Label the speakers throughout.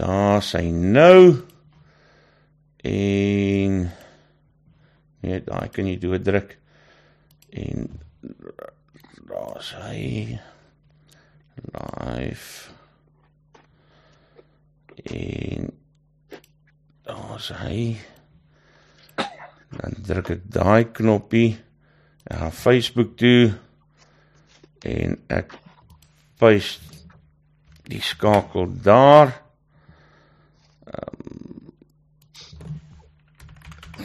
Speaker 1: Daar sy nou. En nee, daai kan jy doordruk. En daar sy live en daar sy dan druk ek daai knoppie ek gaan Facebook toe. En ek paste die skakel daar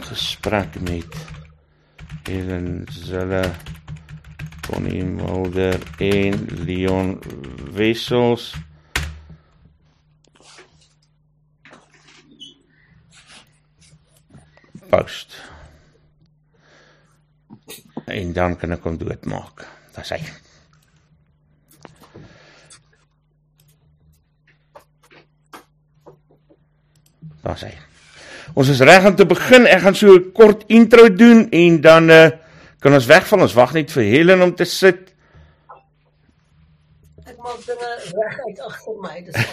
Speaker 1: gesprek met Helen Zelle Connie Mulder en Leon Wessels post en dan kan ek hom doodmaak. Dis hy. Daar's hy. Ons is reg om te begin. Ek gaan so 'n kort intro doen en dan uh, kan ons wegval. Ons wag net vir Helen om te sit.
Speaker 2: Ek maak dinge reg uit agter my. Dis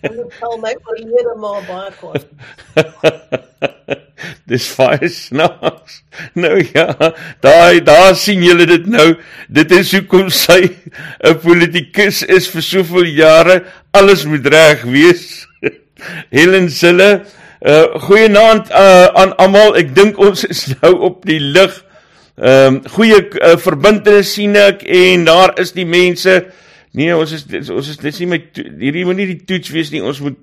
Speaker 2: Ek tel my oorlede maar baie kort.
Speaker 1: Dis baie snaaks. Nou ja, daai daar sien julle dit nou. Dit is hoekom sy 'n politikus is vir soveel jare. Alles moet reg wees. Helen Sille, uh goeienaand uh, aan almal. Ek dink ons is nou op die lig. Ehm um, goeie uh, verbintenis sien ek en daar is die mense Nee, ons is ons is dis nie met hierdie moet nie die toets wees nie. Ons moet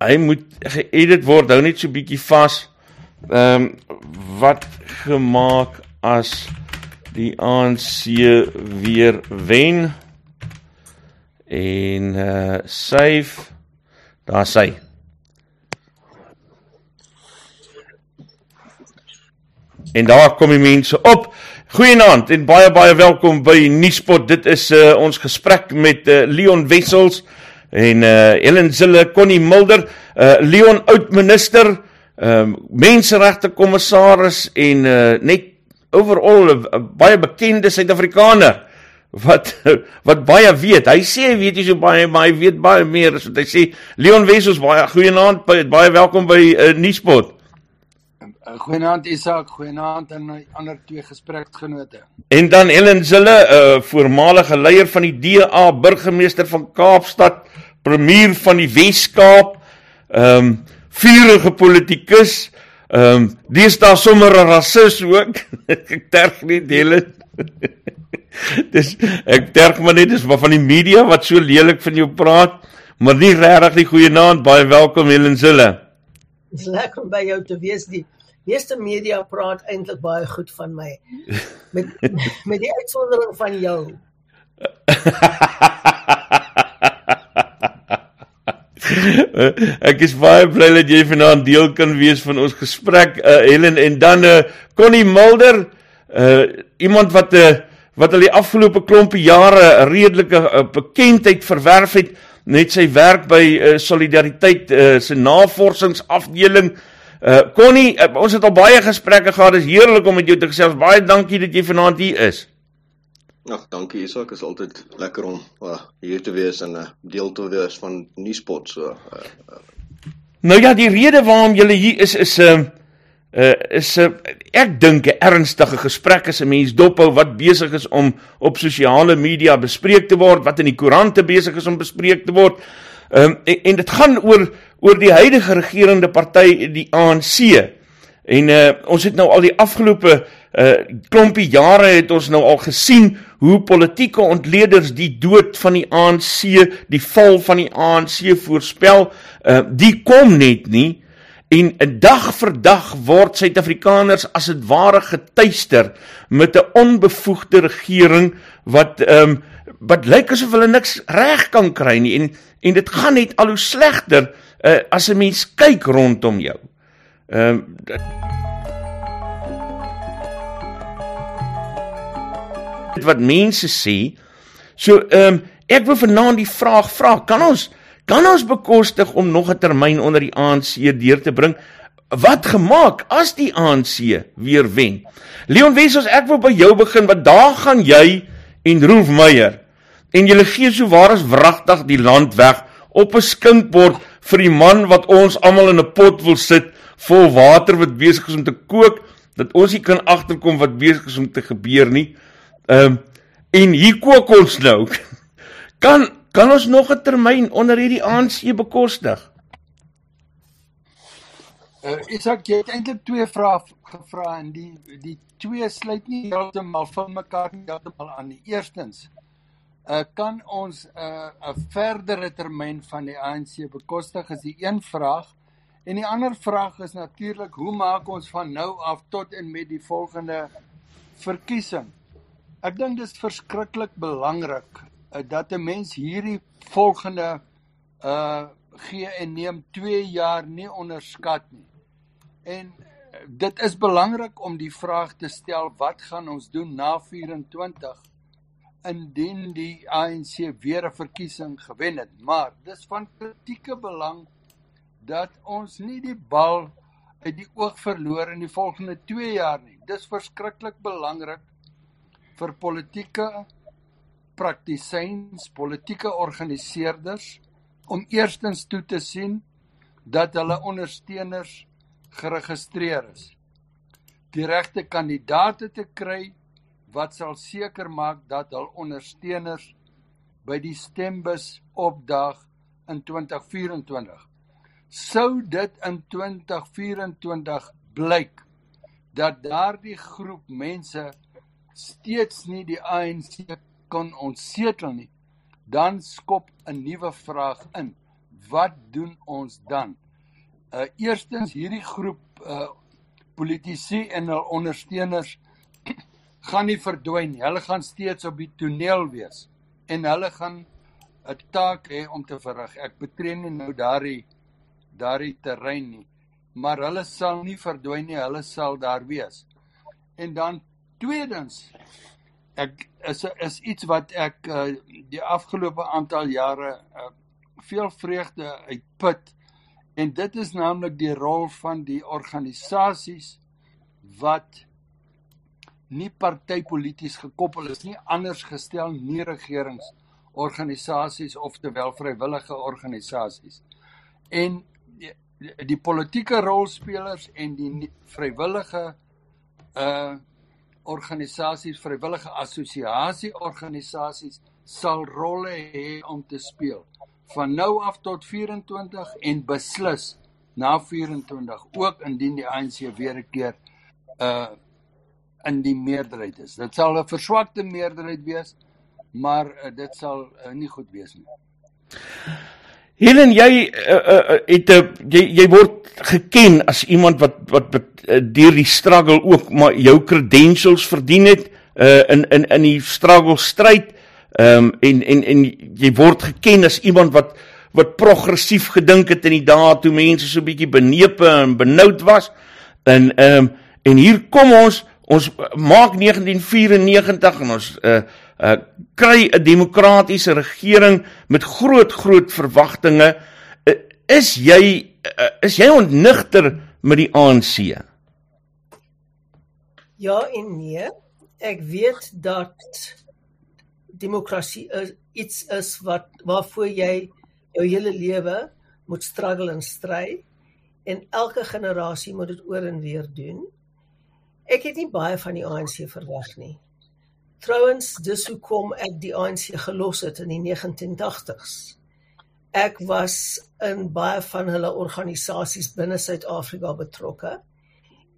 Speaker 1: hy moet geëdit word. Hou net so bietjie vas. Ehm um, wat gemaak as die ANC weer wen en uh save daar sy En daar kom die mense op. Goeienaand en baie baie welkom by Nuuspot. Dit is uh, ons gesprek met uh, Leon Wessels en uh, Ellen Zille, Connie Mulder, uh, Leon oudminister, um, menseregte kommissaris en uh, net overall 'n baie bekende Suid-Afrikaner wat wat baie weet. Hy sê hy weet nie so baie, maar hy weet baie meer as wat hy sê. Leon Wessels, baie goeienaand, baie welkom by uh, Nuuspot.
Speaker 3: Goeienaand Isak, goeienaand aan my ander twee gespreksgenote.
Speaker 1: En dan Ellen Zille, 'n uh, eh, voormalige leier van die DA, burgemeester van Kaapstad, premier van die Wes-Kaap, ehm um, vurige politikus, ehm um, dis daar sommer 'n rasis ook. ek terg nie dele. dis ek terg maar net dis maar van die media wat so lelik van jou praat, maar nie regtig die goeie naam, baie welkom Helen Zille.
Speaker 2: Dis lekker om by jou te wees die meeste media praat eintlik baie goed van my. Met met die uitsondering van jou.
Speaker 1: Ek is baie bly dat jy vanaand deel kan wees van ons gesprek uh, Helen en dan uh, Connie Mulder, uh, iemand wat 'n uh, wat al die afgelope klompie jare redelike uh, bekendheid verwerf het net sy werk by uh, Solidariteit uh, se navorsingsafdeling Uh Connie, uh, ons het al baie gesprekke gehad. Dit is heerlik om met jou te gesels. Baie dankie dat jy vanaand hier is.
Speaker 4: Ag, dankie Isak. Is altyd lekker om uh, hier te wees en 'n uh, deel te wees van Nuuspot so. Uh, uh.
Speaker 1: Nou ja, die rede waarom jy hier is is 'n uh, uh is 'n uh, ek dink 'n ernstige gesprek as 'n mens dophou wat besig is om op sosiale media bespreek te word, wat in die koerante besig is om bespreek te word. Ehm um, en, en dit gaan oor oor die huidige regerende party die ANC. En uh ons het nou al die afgelope uh klompie jare het ons nou al gesien hoe politieke ontleeders die dood van die ANC, die val van die ANC voorspel. Uh die kom net nie en 'n dag vir dag word Suid-Afrikaners as dit ware getuister met 'n onbevoegde regering wat ehm um, wat lyk asof hulle niks reg kan kry nie en en dit gaan net al hoe slegter uh, as 'n mens kyk rondom jou. Ehm uh, wat mense sê. So ehm um, ek wil vanaand die vraag vra, kan ons kan ons bekostig om nog 'n termyn onder die ANC deur te bring? wat gemaak as die ANC weer wen? Leon Wessels, ek wil by jou begin want daar gaan jy en Rolf Meyer en julle gee so waar as wragtig die land weg op 'n skinkbord vir die man wat ons almal in 'n pot wil sit vol water wat besig is om te kook dat ons nie kan agterkom wat besig is om te gebeur nie. Ehm um, en hier kook ons nou. Kan kan ons nog 'n termyn onder hierdie ANC bekostig?
Speaker 3: Uh, Isak, jy het eintlik twee vrae gevra en die die twee sluit nie heeltemal van mekaar nie heeltemal aan nie. Eerstens, uh, kan ons 'n uh, 'n verdere termyn van die ANC bekostig is die een vraag. En die ander vraag is natuurlik, hoe maak ons van nou af tot en met die volgende verkiesing? Ek dink dit is verskriklik belangrik uh, dat 'n mens hierdie volgende uh gee en neem 2 jaar nie onderskat nie. En dit is belangrik om die vraag te stel wat gaan ons doen na 24 indien die ANC weer 'n verkiesing gewen het. Maar dis van kritieke belang dat ons nie die bal uit die oog verloor in die volgende 2 jaar nie. Dis verskriklik belangrik vir politieke praktisyns, politieke organiseerders om eerstens toe te sien dat hulle ondersteuners geregistreer is. Die regte kandidaate te kry wat sal seker maak dat hul ondersteuners by die stembus opdaag in 2024. Sou dit in 2024 blyk dat daardie groep mense steeds nie die ANC kon ontsetel nie, dan skop 'n nuwe vraag in. Wat doen ons dan? Uh eerstens hierdie groep uh politici en hul ondersteuners gaan nie verdwyn nie. Hulle gaan steeds op die toneel wees en hulle gaan 'n taak hê om te verrig. Ek betree nie nou daardie daardie terrein nie, maar hulle sal nie verdwyn nie. Hulle sal daar wees. En dan tweedens ek is is iets wat ek uh, die afgelope aantal jare uh, veel vreugde uitput en dit is naamlik die rol van die organisasies wat nie partypolities gekoppel is nie anders gestel nie regeringsorganisasies of terwyl vrywillige organisasies en die, die politieke rolspelers en die vrywillige uh organisasies vrywillige assosiasie organisasies sal rolle hê om te speel. Van nou af tot 24 en beslis na 24 ook indien die ANC weer 'n keer uh in die meerderheid is. Dit sal 'n verswakte meerderheid wees, maar uh, dit sal uh, nie goed wees nie.
Speaker 1: Helen, jy uh, uh, het uh, jy jy word geken as iemand wat wat, uh, deur die struggle ook maar jou credentials verdien het uh, in in in die struggle stryd. Ehm um, en en en jy word geken as iemand wat wat progressief gedink het in die dae toe mense so bietjie benepe en benoud was. En ehm um, en hier kom ons ons maak 1994 en ons uh uh kry 'n demokratiese regering met groot groot verwagtinge. Uh, is jy uh, is jy ontnigter met die ANC?
Speaker 2: Ja en nee. Ek weet dat demokrasie is iets is wat waarvoor jy jou hele lewe moet struggle en stry en elke generasie moet dit oor en weer doen. Ek het nie baie van die ANC verwag nie. Trouwens, dis hoekom ek die ANC gelos het in die 1980s. Ek was in baie van hulle organisasies binne Suid-Afrika betrokke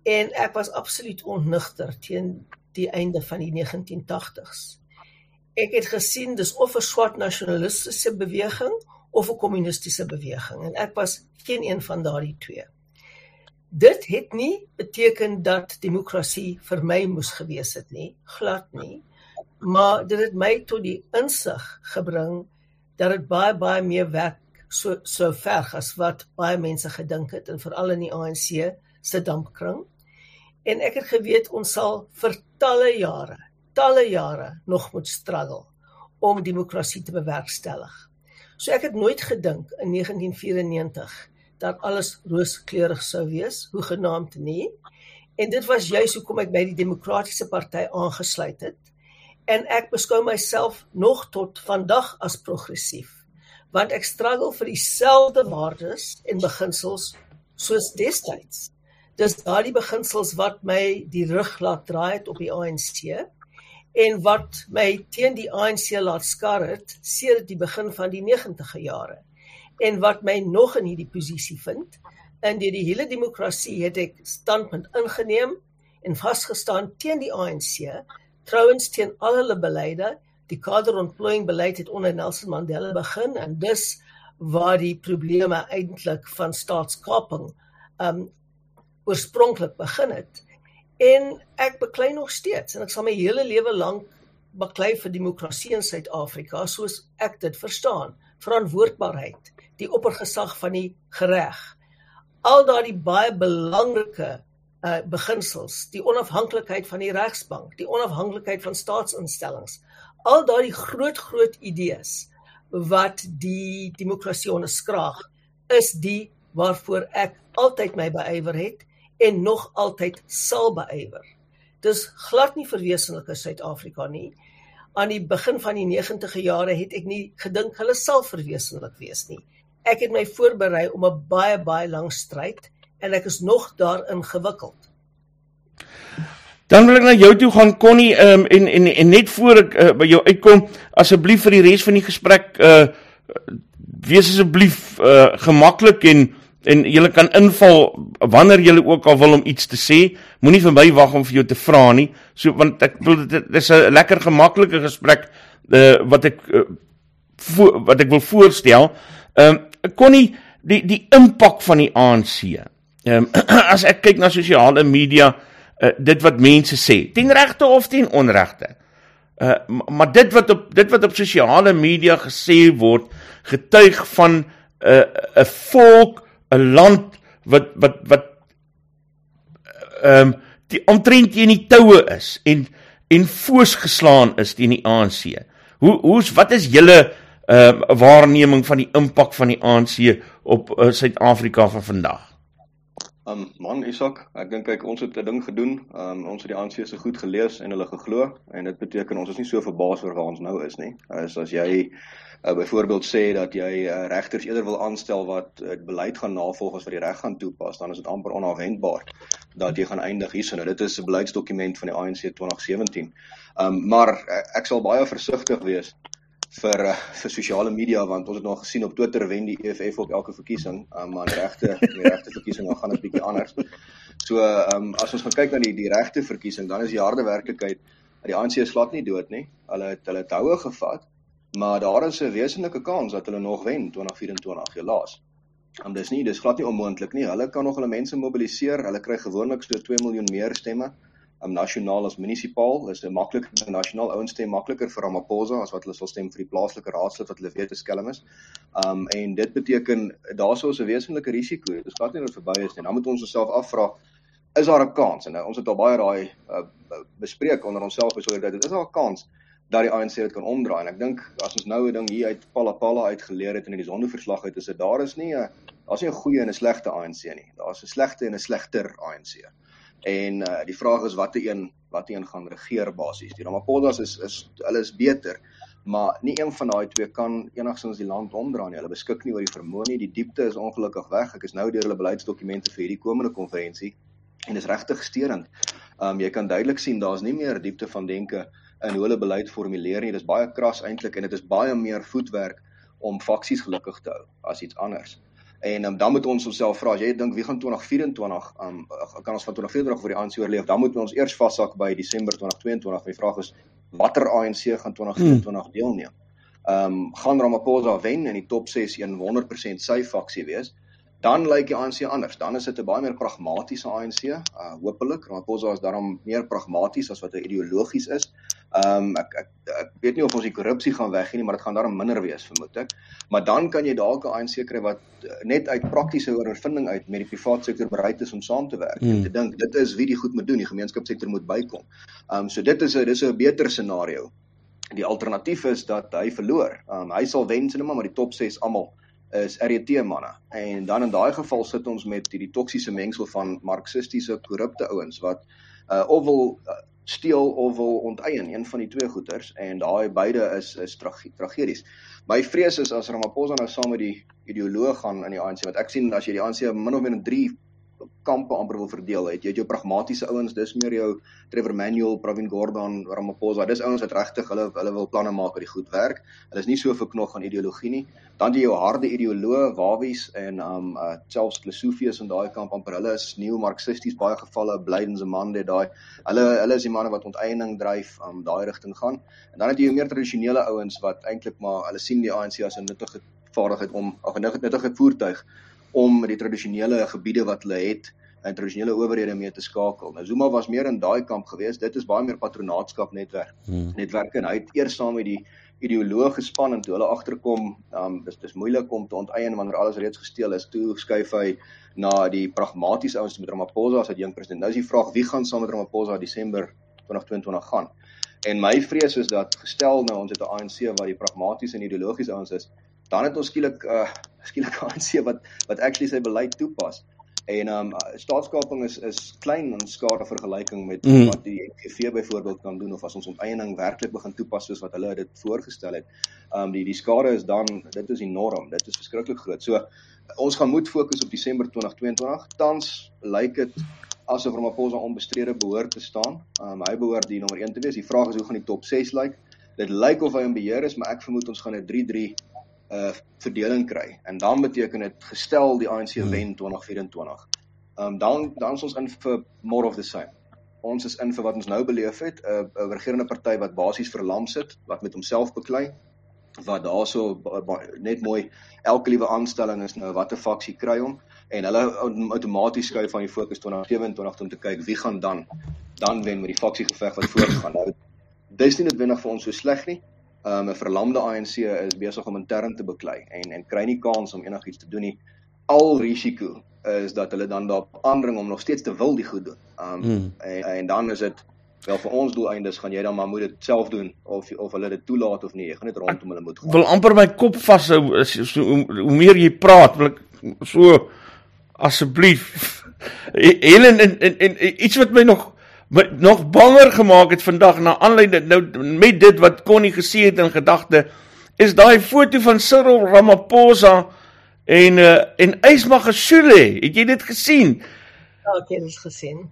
Speaker 2: en ek was absoluut onnigter teen die einde van die 1980s ek het gesien dis of 'n swart nasionalistiese beweging of 'n kommunistiese beweging en ek was geen een van daardie twee. Dit het nie beteken dat demokrasie vir my moes gewees het nie, glad nie. Maar dit het my tot die insig gebring dat dit baie baie meer werk so so ver as wat baie mense gedink het en veral in die ANC se dampkring. En ek het geweet ons sal vir talle jare talle jare nog moet struggle om demokrasie te bewerkstellig. So ek het nooit gedink in 1994 dat alles rooskleurig sou wees, hoegenaamd nie. En dit was juis hoekom ek by die Demokratiese Party aangesluit het. En ek beskou myself nog tot vandag as progressief want ek struggle vir dieselfde waardes en beginsels soos destyds. Dis daardie beginsels wat my die rug laat draai het op die ANC en wat my teen die ANC laat skar het sedert die begin van die 90e jare en wat my nog in hierdie posisie vind. In die, die hele demokrasie het ek standpunt ingeneem en vasgestaan teen die ANC, trouens teen al hulle beleide die kaderontplooiing beleid het onder Nelson Mandela begin en dus waar die probleme eintlik van staatskaping um oorspronklik begin het. En ek beklei nog steeds en ek sal my hele lewe lank beklei vir demokrasie in Suid-Afrika soos ek dit verstaan. Verantwoordbaarheid, die oppergesag van die reg. Al daardie baie belangrike uh beginsels, die onafhanklikheid van die regsbank, die onafhanklikheid van staatsinstellings, al daardie groot groot idees wat die demokrasie onderskraag is die waarvoor ek altyd my beywer het en nog altyd sal beywer. Dis glad nie verwesenlik in Suid-Afrika nie. Aan die begin van die 90e jare het ek nie gedink hulle sal verwesenlik wees nie. Ek het my voorberei om 'n baie baie lang stryd en ek is nog daarin gewikkeld.
Speaker 1: Dan wil ek na jou toe gaan Connie um, en, en en net voor ek uh, by jou uitkom asseblief vir die res van die gesprek uh wees asseblief uh gemaklik en en jy kan inval wanneer jy ook al wil om iets te sê. Moenie vir my wag om vir jou te vra nie. So want ek wil dit is 'n lekker gemaklike gesprek uh wat ek uh, vo, wat ek wil voorstel. Um Connie die die impak van die ANC um as ek kyk na sosiale media uh, dit wat mense sê, ten regte of ten onregte. Uh maar dit wat op dit wat op sosiale media gesê word, getuig van 'n uh, 'n volk, 'n land wat wat wat ehm um, die omtrent teen die toue is en en foos geslaan is teen die ANC. Hoe hoe's wat is julle ehm uh, waarneming van die impak van die ANC op uh, Suid-Afrika van vandag?
Speaker 4: Um man Isak, ek dink kyk ons het 'n ding gedoen. Um ons het die ANC se goed gelees en hulle geglo en dit beteken ons is nie so verbaas oor waar ons nou is nie. As as jy uh, byvoorbeeld sê dat jy uh, regters eerder wil aanstel wat uh, beleid gaan navolg as wat die reg gaan toepas, dan is dit amper onafwendbaar dat jy gaan eindig hierso. Nou dit is 'n beleidsdokument van die ANC 2017. Um maar ek sal baie versigtig wees vir uh, vir sosiale media want ons het nou gesien op Twitter wen die EFF op elke verkiesing, um, maar die regte die regte verkiesing dan gaan dit bietjie anders. So ehm um, as ons gaan kyk na die die regte verkiesing, dan is die harde werklikheid dat die ANC slat nie dood nie. Hulle het hulle toue gevat, maar daar is 'n wesenlike kans dat hulle nog wen 2024 helaas. En dis nie dis glad nie onmoontlik nie. Hulle kan nog hulle mense mobiliseer. Hulle kry gewoonlik so 2 miljoen meer stemme um, nasionaal as munisipaal is 'n makliker nasionaal ouens stem makliker vir Ramaphosa as wat hulle sal stem vir die plaaslike raadslid wat hulle weet is skelm is. Um en dit beteken daarsou 'n wesenlike risiko. Dit is glad nie dat verby is nie. Dan moet ons onsself afvra is daar 'n kans en nou, ons het al baie daai uh, bespreek onder onsself oor dit. Is daar 'n kans dat die ANC dit kan omdraai en ek dink as ons nou 'n ding hier uit Palapala uitgeleer het en in die sondeverslag uit is dit daar is nie 'n daar's nie 'n goeie en 'n slegte ANC nie. Daar's 'n slegte en 'n slegter ANC en uh, die vraag is watter een watter een gaan regeer basies. Die Ramaphosa's is is hulle is beter, maar nie een van daai twee kan enigsins die land omdraai nie. Hulle beskik nie oor die vermoë nie. Die diepte is ongelukkig weg. Ek is nou deur hulle beleidsdokumente vir hierdie komende konferensie en dit is regtig steurend. Um jy kan duidelik sien daar's nie meer diepte van denke in hulle beleid formuleer nie. Dit is baie kras eintlik en dit is baie meer voetwerk om faksies gelukkig te hou as iets anders. En um, dan moet ons onsself vra as jy dink wie gaan 2024 um kan ons van 2024 vir die ANC oorleef, dan moet ons eers vashak by Desember 2022. My vraag is watter ANC gaan 2024 hmm. deelneem? Um gaan Ramaphosa wen en die top 6 100% sy faksie wees? dan lyk die ANC anders. Dan is dit 'n baie meer pragmatiese ANC. Uh hopelik Ramaphosa is daarom meer pragmaties as wat hy ideologies is. Um ek, ek ek weet nie of ons die korrupsie gaan weggee nie, maar dit gaan daarom minder wees vermoed ek. Maar dan kan jy dalk 'n ANC kry wat uh, net uit praktiese ondervinding uit met die private sektor bereid is om saam te werk mm. en hmm. te dink dit is wie die goed moet doen, die gemeenskapssektor moet bykom. Um so dit is 'n dis 'n beter scenario. Die alternatief is dat hy verloor. Um hy sal wen sien maar maar die top 6 almal is RET manne. En dan in daai geval sit ons met hierdie toksiese mengsel van marxistiese korrupte ouens wat uh, of wil uh, steel of wil onteien, een van die twee goeters en daai beide is is trage tragedies. My vrees is as Ramaphosa nou saam met die ideoloog gaan in die ANC wat ek sien as jy die ANC min of meer in 3 kampe amper wil verdeel het. Jy het jou pragmatiese ouens, dis meer jou Trevor Manuel, Pravin Gordhan, Ramaphosa. Dis ouens wat regtig hulle hulle wil planne maak wat die goed werk. Hulle is nie so verknog aan ideologie nie. Dan jy jou harde ideoloë, Wawies en um uh selfs Klesofius in daai kamp amper hulle is neo-marxisties baie gevalle, Blyden se man dit daai. Hulle hulle is die manne wat onteiening dryf, um daai rigting gaan. En dan het jy jou meer tradisionele ouens wat eintlik maar hulle sien die ANC as 'n nuttige vaardigheid om of 'n nuttige voertuig om die tradisionele gebiede wat hulle het en tradisionele owerhede mee te skakel. Nou Zuma was meer in daai kamp gewees. Dit is baie meer patronaatskap netwerk. Hmm. Netwerke en hy het eers saam met die ideoloog gespan en toe hulle agterkom, um dis dis moeilik om te onteien wanneer alles reeds gesteel is. Toe skuif hy na die pragmatiese ouens met Ramaphosa as hy jong president. Nou is die vraag wie gaan saam met Ramaphosa Desember 2022 gaan. En my vrees is dat gestel nou ons het 'n ANC wat die pragmatiese en ideologiese ouens is, dan het ons skielik uh skielik ANC wat wat actually sy beleid toepas. En um staatskaping is is klein in skade vergelyking met mm. wat die NGV byvoorbeeld kan doen of as ons onteiening werklik begin toepas soos wat hulle dit voorgestel het. Um die die skade is dan dit is enorm. Dit is verskriklik groot. So ons gaan moet fokus op Desember 2022. Tans lyk dit asof Ramaphosa onbestrede behoort te staan. Um hy behoort die nommer 1 te wees. Die vraag is hoe gaan die top 6 lyk? Dit lyk of hy in beheer is, maar ek vermoed ons gaan 'n 3-3 uh verdeling kry en dan beteken dit gestel die ANC hmm. wen 2024. Um dan dan is ons in vir more of the same. Ons is in vir wat ons nou beleef het, 'n uh, 'n regerende party wat basies verlam sit, wat met homself beklei, wat daarso net mooi elke liewe aanstelling is nou watter faksie kry hom en hulle outomaties skuif van die fokus 2027 om te kyk wie gaan dan dan wen met die faksie geveg wat voortgaan. Nou dis nie noodwendig vir ons so sleg nie um, 'n verlamde ANC is besig om intern te beklei en en kry nie kans om enigiets te doen nie. Al risiko is dat hulle dan daarop aandring om nog steeds te wil die goed doen. Um mm. en, en dan is dit wel vir ons doeleindes gaan jy dan maar moet dit self doen of of hulle dit toelaat of nie. Jy gaan net rondom hulle moet gaan.
Speaker 1: Wil amper my kop vashou is so hoe, hoe meer jy praat, wil ek so asseblief Helen en, en en iets wat my nog nog banger gemaak het vandag na aanleiding nou met dit wat Connie gesê het in gedagte is daai foto van Cyril Ramaphosa en uh, en Ysma Gesule. Het jy dit gesien?
Speaker 2: Ja ek het dit gesien.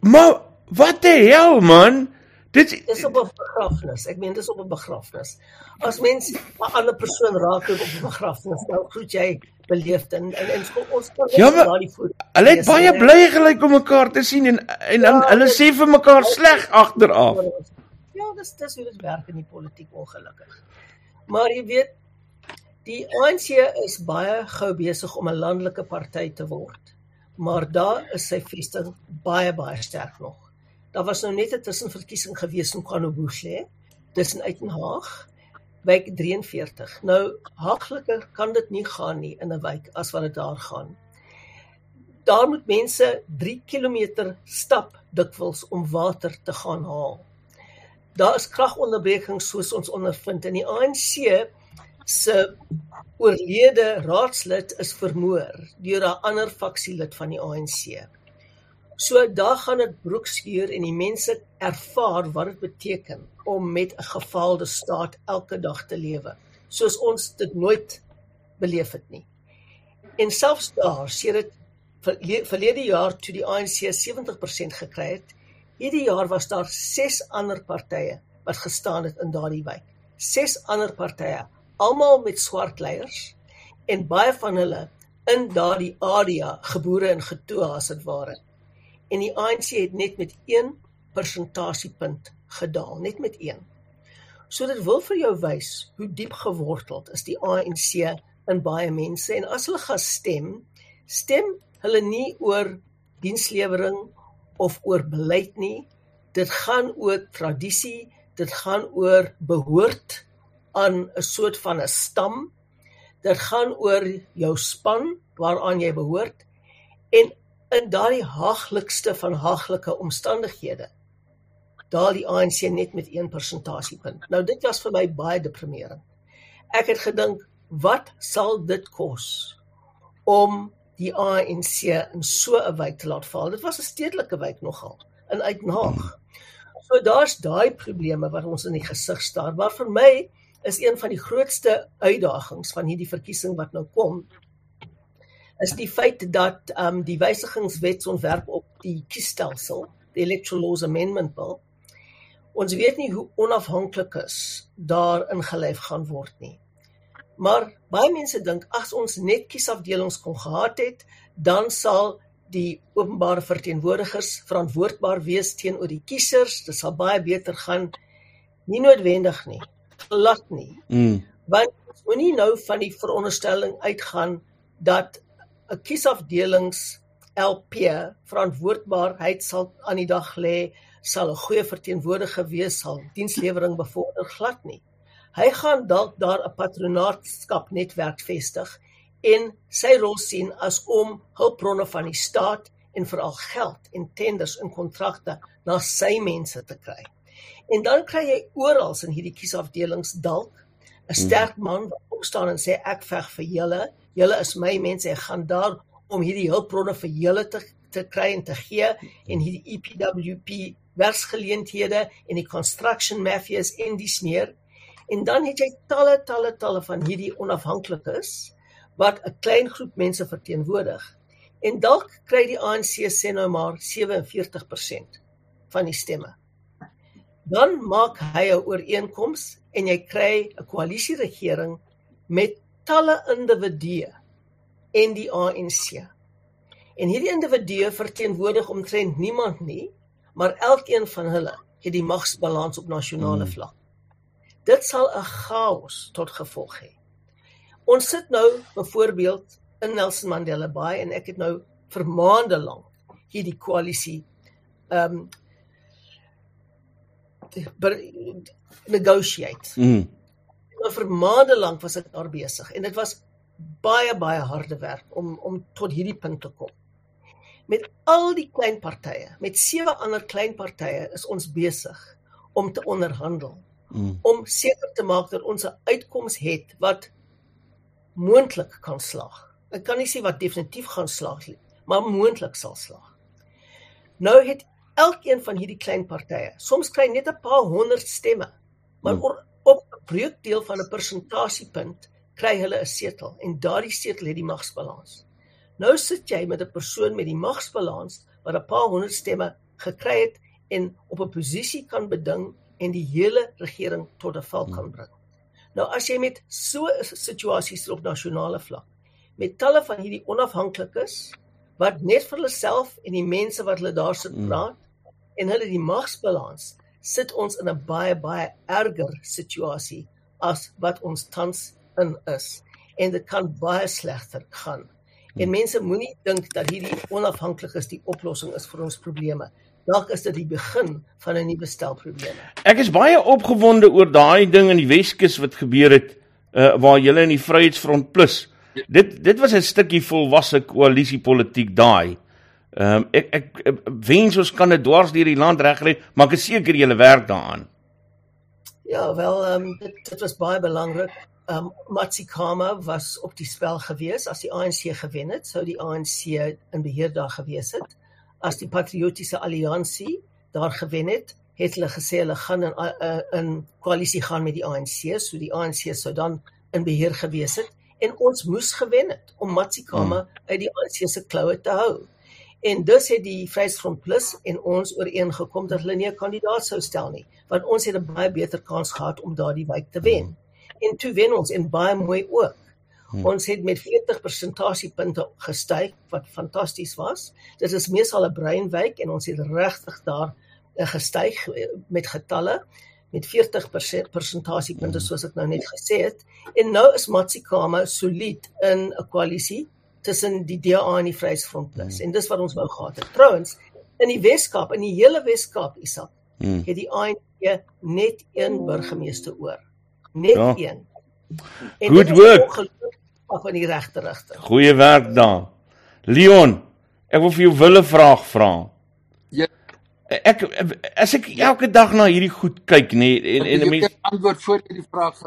Speaker 1: Maar wat die hel man?
Speaker 2: Dit is op 'n begrafnis. Ek meen dis op 'n begrafnis. As mens 'n ander persoon raak op 'n begrafnis, nou groet jy beleefd en en, en ons kan
Speaker 1: ja, maar. Hulle het baie bly gelyk om mekaar te sien en en ja, hulle sê vir mekaar sleg agteraf.
Speaker 2: Ja, dis dis hoe dit werk in die politiek ongelukkig. Maar jy weet die ANC is baie gou besig om 'n landelike party te word. Maar daar is sy vesting baie baie sterk nog. Daar was nou net 'n tussenverkiesing gewees in KwaNobuhle tussen Uitenhaag wijk 43. Nou haagliker kan dit nie gaan nie in 'n wijk as wat dit daar gaan. Daar moet mense 3 km stap dikwels om water te gaan haal. Daar is kragonderbrekings soos ons ondervind in die ANC se oorlede raadslid is vermoor deur 'n ander faksielid van die ANC. So daar gaan dit broekskeur en die mense ervaar wat dit beteken om met 'n gefaalde staat elke dag te lewe, soos ons dit nooit beleef het nie. En selfs daar, sê dit verlede jaar toe die ANC 70% gekry het, hierdie jaar was daar 6 ander partye wat gestaan het in daardie wijk. 6 ander partye, almal met swart leiers en baie van hulle in daardie area gebore en getoe as dit ware en die ANC het net met 1 persentasiepunt gedaal, net met 1. So dit wil vir jou wys hoe diep geworteld is die ANC in baie mense en as hulle gaan stem, stem hulle nie oor dienslewering of oor beleid nie. Dit gaan oor tradisie, dit gaan oor behoort aan 'n soort van 'n stam. Dit gaan oor jou span waaraan jy behoort en in daardie haaglikste van haaglike omstandighede daal die ANC net met 1 persentasiepunt. Nou dit was vir my baie deprimerend. Ek het gedink wat sal dit kos om die ANC in so 'n wijk te laat val? Dit was 'n stedelike wijk nogal in Uitnaag. So daar's daai probleme wat ons in die gesig staar. Maar vir my is een van die grootste uitdagings van hierdie verkiesing wat nou kom is die feit dat um, die wysigingswetsontwerp op die kiesstelsel, die Electoral Laws Amendment Bill, ons weet nie hoe onafhanklik is daar ingelyf gaan word nie. Maar baie mense dink as ons net kiesafdelings kon gehad het, dan sal die openbare verteenwoordigers verantwoordbaar wees teenoor die kiesers. Dit sal baie beter gaan. Nie noodwendig nie. Glad nie. Mm. Want ons moenie nou van die veronderstelling uitgaan dat 'n kiesafdelings LP verantwoordbaarheid sal aan die dag lê, sal 'n goeie verteenwoordiger wees, sal dienslewering bevorder glad nie. Hy gaan dalk daar 'n patronaatskap netwerk vestig en sy rol sien as om hulpbronne van die staat en veral geld en tenders en kontrakte na sy mense te kry. En dan kry jy oral in hierdie kiesafdelings dalk 'n sterk man wat opstaan en sê ek veg vir julle julle is my mense, ek gaan daar om hierdie hulpbronne vir julle te te kry en te gee en hierdie EPWP werksgeleenthede en die construction mafias en die sneer. En dan het jy talle talle talle van hierdie onafhanklikes wat 'n klein groep mense verteenwoordig. En dalk kry die ANC sê nou maar 47% van die stemme. Dan maak hy 'n ooreenkoms en jy kry 'n koalisieregering met talle individue en die ANC. En hierdie individue verteenwoordig omtrent niemand nie, maar elkeen van hulle het die magsbalans op nasionale hmm. vlak. Dit sal 'n chaos tot gevolg hê. Ons sit nou byvoorbeeld in Nelson Mandela Bay en ek het nou vir maande lank hierdie koalisie ehm um, negotiate. Mm maar vir maande lank was ek daar besig en dit was baie baie harde werk om om tot hierdie punt te kom. Met al die klein partye, met sewe ander klein partye is ons besig om te onderhandel mm. om seker te maak dat ons 'n uitkoms het wat moontlik kan slaag. Ek kan nie sê wat definitief gaan slaag nie, maar moontlik sal slaag. Nou het elkeen van hierdie klein partye, soms kry net 'n paar honderd stemme, maar mm op 'n breukdeel van 'n persentasiepunt kry hulle 'n setel en daardie setel het die magsbalans. Nou sit jy met 'n persoon met die magsbalans wat 'n paar honderd stemme gekry het en op 'n posisie kan beding en die hele regering tot 'n val kan bring. Nou as jy met so 'n situasie sit op nasionale vlak met talle van hierdie onafhanklikes wat net vir hulle self en die mense wat hulle daar sit mm. praat en hulle die magsbalans sit ons in 'n baie baie erger situasie as wat ons tans in is en dit kan baie slegter gaan. En mense moenie dink dat hierdie onafhanklikes die oplossing is vir ons probleme. Dalk is dit die begin van 'n nuwe stel probleme.
Speaker 1: Ek is baie opgewonde oor daai ding in die Weskus wat gebeur het uh, waar julle in die Vryheidsfront Plus. Dit dit was 'n stukkie volwasse koalisiepolitiek daai. Ehm um, ek, ek ek wens ons kan dit dwars deur die land regkry, maar ek is seker julle werk daaraan.
Speaker 2: Ja, wel ehm um, dit dit was baie belangrik. Ehm um, Matsikama was op die spel gewees as die ANC gewen het, sou die ANC in beheer daar gewees het. As die Patriotiese Alliansie daar gewen het, het hulle gesê hulle gaan in uh, in koalisie gaan met die ANC, so die ANC sou dan in beheer gewees het en ons moes gewen het om Matsikama hmm. uit die ANC se kloue te hou. En dus het die Vryheidsfront Plus en ons ooreengekom dat hulle nie 'n kandidaat sou stel nie, want ons het 'n baie beter kans gehad om daardie wijk te wen. En toe wen ons en baie mooi ook. Hmm. Ons het met 40 persentasiepunte gestyg wat fantasties was. Dit is meesal 'n breinwyk en ons het regtig daar uh, gestyg uh, met getalle met 40 persentasiepunte soos ek nou net gesê het. En nou is Matsikama solied in 'n koalisie tussen die DA en die Vryheidsfront Plus. Hmm. En dis wat ons wou gehad het. Trouwens, in die Weskaap, in die hele Weskaap, Isak, hmm. het die ANC net een burgemeester oor. Net ja. een.
Speaker 1: En Good work.
Speaker 2: Af in die regte rigting.
Speaker 1: Goeie werk daar. Leon, ek wil vir jou wille vraag vra. Ja. Ek as ek elke dag na hierdie goed kyk nê nee, en en
Speaker 3: mense antwoord voor jy die vraag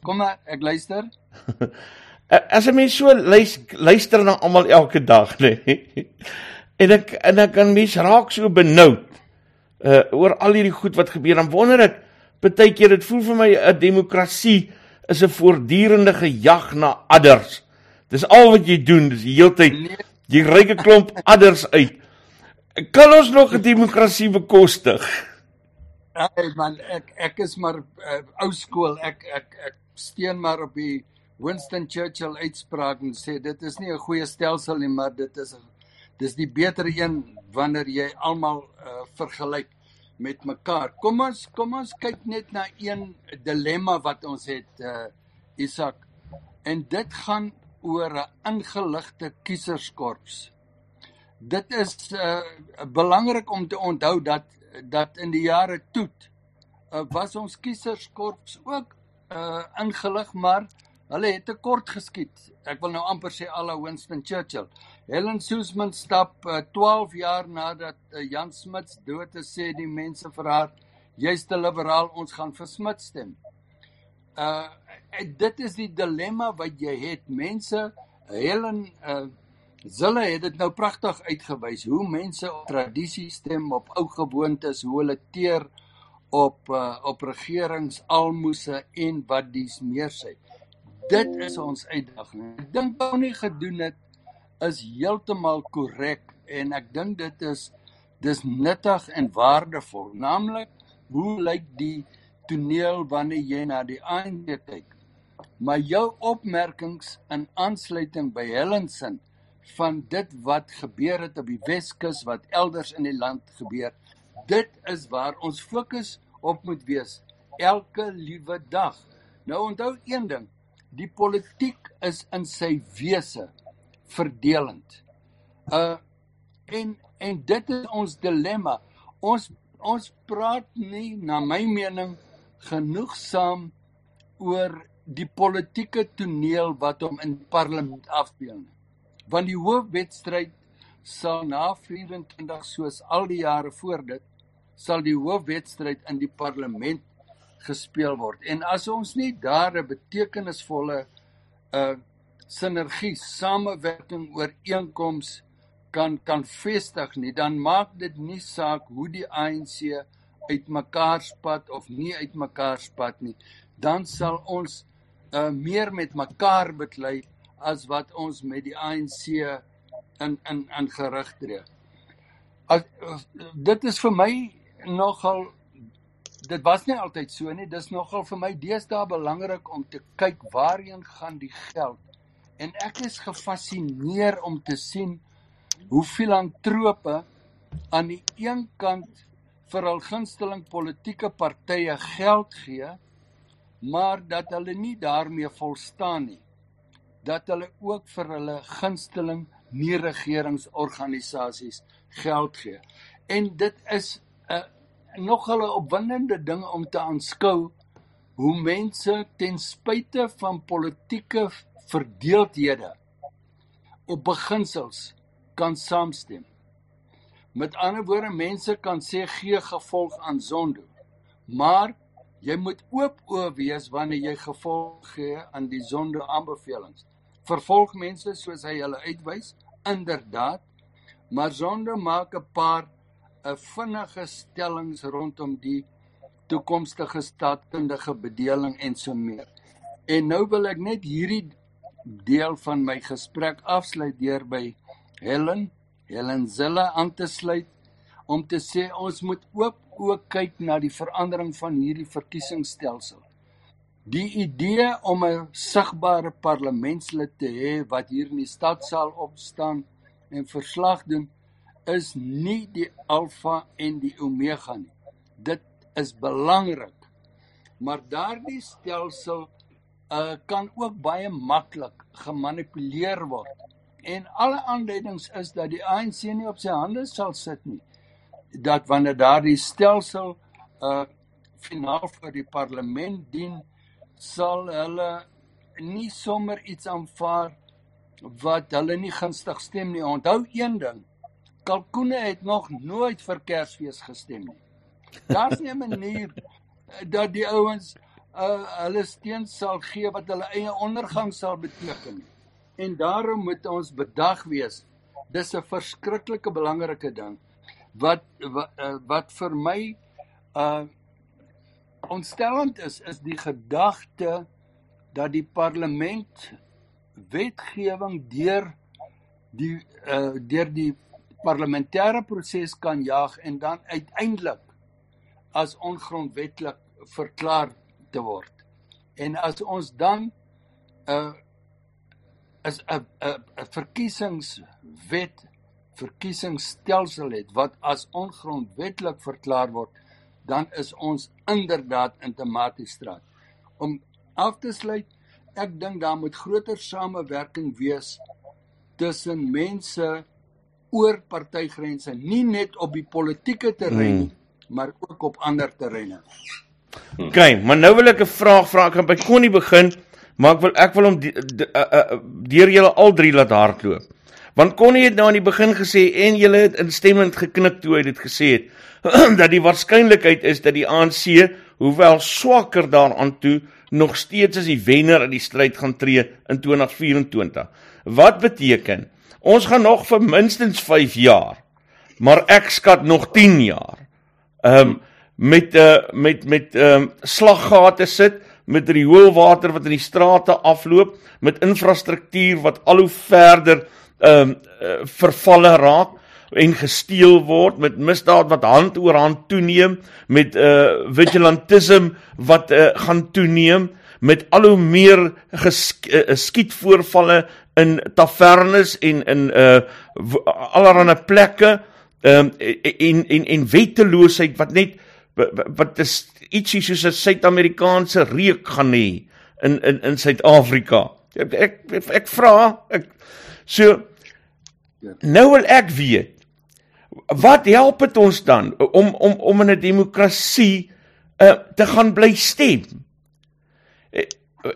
Speaker 3: Kom maar, ek luister.
Speaker 1: As 'n mens so luister, luister na almal elke dag, nê. Nee, en ek en ek kan mens raak so benoud uh oor al hierdie goed wat gebeur. Dan wonder ek baie keer dit voel vir my 'n demokrasie is 'n voortdurende gejag na adders. Dis al wat jy doen, dis die hele tyd nee. jy ryk 'n klomp adders uit. Kan ons nog 'n demokrasie bekostig?
Speaker 3: Hey man, ek ek is maar uh, ou skool. Ek ek ek steun maar op die Winston Churchill uitspraak en sê dit is nie 'n goeie stelsel nie, maar dit is 'n dis die beter een wanneer jy almal uh, vergelyk met mekaar. Kom ons kom ons kyk net na een dilemma wat ons het uh Isak. En dit gaan oor 'n ingeligte kieserskorps. Dit is uh belangrik om te onthou dat dat in die jare toet uh, was ons kieserskorps ook uh ingelig maar hulle het te kort geskiet. Ek wil nou amper sê alle Winston Churchill. Helen Suzman stap uh, 12 jaar nadat uh, Jan Smuts dood is sê die mense vir haar jy's te liberaal ons gaan vir Smuts stem. Uh dit is die dilemma wat jy het. Mense Helen uh Zille het dit nou pragtig uitgewys hoe mense op tradisie stem, op ou gewoontes, hoe hulle teer op uh, op regerings almoses en wat dies meer sê. Dit is ons uitdaging. Ek dink ou nie gedoen het is heeltemal korrek en ek dink dit is dis nuttig en waardevol. Naamlik, hoe lyk die toneel wanneer jy na die ANC kyk? Maar jou opmerkings in aansluiting by Helen se van dit wat gebeur het op die Weskus wat elders in die land gebeur. Dit is waar ons fokus op moet wees elke liewe dag. Nou onthou een ding, die politiek is in sy wese verdelend. Uh en en dit is ons dilemma. Ons ons praat nie na my mening genoegsaam oor die politieke toneel wat hom in parlement afspeel nie want die hoofwedstryd sal na 24 soos al die jare voor dit sal die hoofwedstryd in die parlement gespeel word en as ons nie daar 'n betekenisvolle uh, sinergie samewerking ooreenkoms kan kan vestig nie dan maak dit nie saak hoe die ANC uitmekaar spat of nie uitmekaar spat nie dan sal ons uh, meer met mekaar beklei as wat ons met die ANC in in in gerig tree. As, as dit is vir my nogal dit was nie altyd so nie. Dis nogal vir my deesdae belangrik om te kyk waarheen gaan die geld. En ek is gefassineer om te sien hoe filantrope aan die een kant vir hul gunsteling politieke partye geld gee, maar dat hulle nie daarmee volstaan nie dat hulle ook vir hulle gunsteling nie regeringsorganisasies geld gee. En dit is 'n uh, nog 'n opwindende ding om te aanskou hoe mense ten spyte van politieke verdeeldhede op beginsels kan saamstem. Met ander woorde, mense kan sê gee gevolg aan sonde. Maar jy moet oop oë wees wanneer jy gevolg gee aan die sonde aanbevelings vervolg mense soos hy hulle uitwys inderdaad maar sonde maak 'n paar 'n vinnige stellings rondom die toekomstige staatkundige bedeling en so meer. En nou wil ek net hierdie deel van my gesprek afsluit deur by Helen Helen Zille aan te sluit om te sê ons moet ook ook kyk na die verandering van hierdie verkiesingsstelsel. Die idee om 'n sigbare parlementslid te hê wat hier in die stadsaal opstaan en verslag doen is nie die alfa en die omega nie. Dit is belangrik. Maar daardie stelsel uh, kan ook baie maklik gemanipuleer word. En alle aanduidings is dat die ANC nie op sy hande sal sit nie. Dat wanneer daardie stelsel uh finaal vir die parlement dien, sal hulle nie sommer iets aanvaar wat hulle nie gunstig stem nie. Onthou een ding. Kalkoene het nog nooit vir Kersfees gestem nie. Daar's nie 'n manier dat die ouens uh hulle steun sal gee wat hulle eie ondergang sal beteken. En daarom moet ons bedag wees. Dis 'n verskriklike belangrike ding wat wat, uh, wat vir my uh ontstellend is is die gedagte dat die parlement wetgewing deur die uh deur die parlementêre proses kan jaag en dan uiteindelik as ongrondwettig verklaar te word. En as ons dan 'n uh, is 'n 'n 'n verkiesingswet verkiesingsstelsel het wat as ongrondwettig verklaar word, dan is ons inderdaad in 'n matistraat. Om af te sluit, ek dink daar moet groter samewerking wees tussen mense oor partygrense, nie net op die politieke terrein nie, hmm. maar ook op ander terreine.
Speaker 1: OK, maar nou wil ek 'n vraag vra. Ek kan by Connie begin, maar ek wil ek wil hom deur julle al drie laat hardloop. Want Connie het nou aan die begin gesê en julle het instemmend geknik toe hy dit gesê het dat die waarskynlikheid is dat die ANC, hoewel swakker daaraan toe, nog steeds as die wenner in die stryd gaan tree in 2024. Wat beteken Ons gaan nog vir minstens 5 jaar. Maar ek skat nog 10 jaar. Ehm um, met uh met met ehm um, slaggate sit met rioolwater wat in die strate afloop, met infrastruktuur wat al hoe verder ehm um, uh, vervalle raak en gesteel word met misdaad wat hand oor hand toeneem met uh vigilantisme wat uh, gaan toeneem met al hoe meer geskietvoorvalle in tavernes en in uh allerlei plekke um, en en en wetteloosheid wat net wat is ietsie soos 'n Suid-Amerikaanse reuk gaan hê in in in Suid-Afrika. Ek ek ek, vra ek so nou wil ek weet wat help dit ons dan om om om in 'n demokrasie uh, te gaan bly stem? Eh,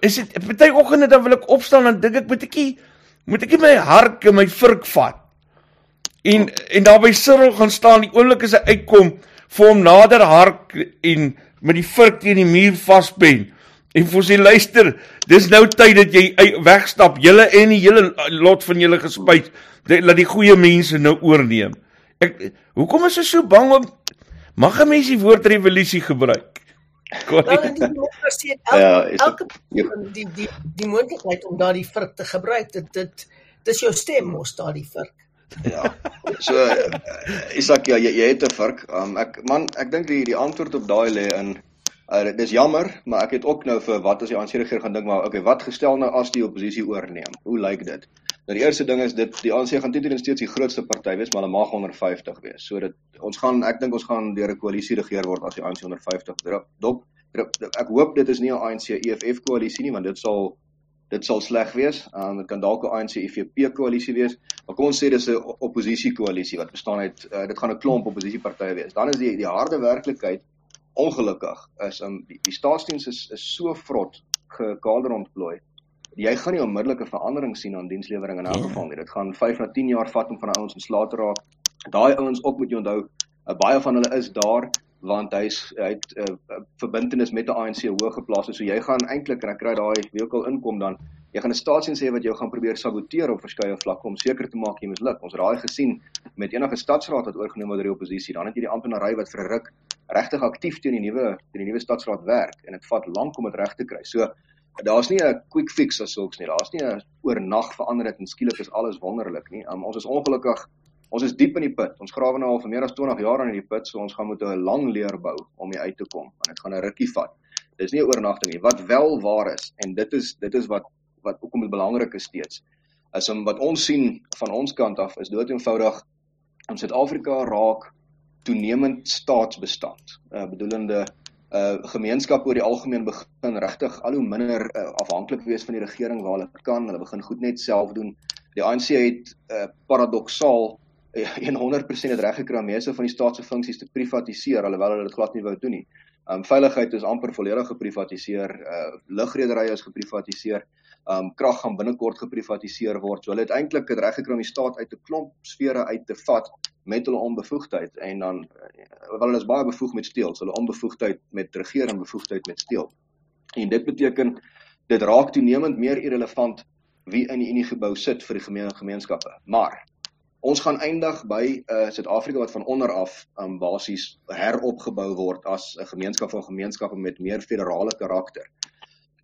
Speaker 1: is dit party oggende dan wil ek opstaan en dink ek moet ek moet ek my hark en my vurk vat. En en daar by Cyril gaan staan die oomblik as hy uitkom vir hom nader hark en met die vurk teen die muur vaspen. En vir sy luister, dis nou tyd dat jy wegstap, julle en die hele lot van julle gespuis, laat die goeie mense nou oorneem. Ek hoekom is jy so bang om mag 'n mens die woord revolusie gebruik?
Speaker 2: Wel in die demokrasie het elke ja, elke ja. die die die moontlikheid om daardie vurk te gebruik. Dit dit dis jou stem mos daardie vurk.
Speaker 4: Ja. So uh, Isak ja, jy, jy het 'n vurk. Um, ek man, ek dink die die antwoord op daai lê in uh, dis jammer, maar ek het ook nou vir wat as die ANC regeer gaan dink maar okay, wat gestel nou as die oppositie oorneem? Hoe lyk dit? Nou die eerste ding is dit die ANC gaan teen steeds die grootste party wees, maar hulle mag onder 50 wees. So dit ons gaan ek dink ons gaan deur 'n koalisie regeer word as die ANC onder 50 druk. Dop ek hoop dit is nie 'n ANC EFF koalisie nie want dit sal dit sal sleg wees. Um dit kan dalk 'n ANC EFF koalisie wees. Maar kom ons sê dis 'n oppositie koalisie wat bestaan uit uh, dit gaan 'n klomp oppositiepartye wees. Dan is die die harde werklikheid ongelukkig is um die, die staatsdiens is is so vrot gekader ontplooi jy gaan nie onmiddellike verandering sien aan dienslewering in elk ja. geval nie. Dit gaan 5 na 10 jaar vat om van ouens ontslae te raak. Daai ouens ook moet jy onthou, uh, baie van hulle is daar want hy's hy het 'n uh, eh, verbintenis met die ANC hoog geplaas. So jy gaan eintlik kry kry daai al inkom dan jy gaan 'n staatsdiens hê wat jou gaan probeer saboteer op verskeie vlakke om seker te maak jy misluk. Ons raai gesien met enige stadsraad wat oorgeneem word deur die oppositie. Dan het jy die amptenary wat vir 'n ruk regtig aktief teen die nuwe teen die nuwe stadsraad werk en dit vat lank om dit reg te kry. So daar's nie 'n quick fix as sulks nie. Daar's nie 'n oornag verander dit en skielik is alles wonderlik nie. Um, ons is ongelukkig ons is diep in die put. Ons grawe nou al vir meer as 20 jaar in die put, so ons gaan moet 'n lang leer bou om hier uit te kom. En dit gaan 'n rukkie vat. Dis nie 'n oornagting nie. Wat wel waar is en dit is dit is wat wat ook om dit belangrik is steeds. Is om wat ons sien van ons kant af is dood eenvoudig om Suid-Afrika raak toenemend staatsbestand. Uh bedoelende uh gemeenskap oor die algemeen begin regtig al hoe minder uh, afhanklik wees van die regering waar hulle kan. Hulle begin goed net self doen. Die ANC het uh paradoksaal uh, 100% het reg gekry om meeste van die staatse funksies te privatiseer alhoewel hulle dit glad nie wou doen nie. Um veiligheid is amper volledig geprivatiseer. Uh lugrederye is geprivatiseer. Um krag gaan binnekort geprivatiseer word. So hulle het eintlik dit reg gekry om die staat uit 'n klomp sfere uit te vat met hulle onbevoegdheid en dan wel hulle is baie bevoeg met steel, so hulle onbevoegdheid met regering bevoegdheid met steel. En dit beteken dit raak toenemend meer irrelevant wie in die Unie gebou sit vir die gemeen gemeenskappe. Maar ons gaan eindig by uh, Suid-Afrika wat van onder af um, basies heropgebou word as 'n gemeenskap van gemeenskappe met meer federale karakter.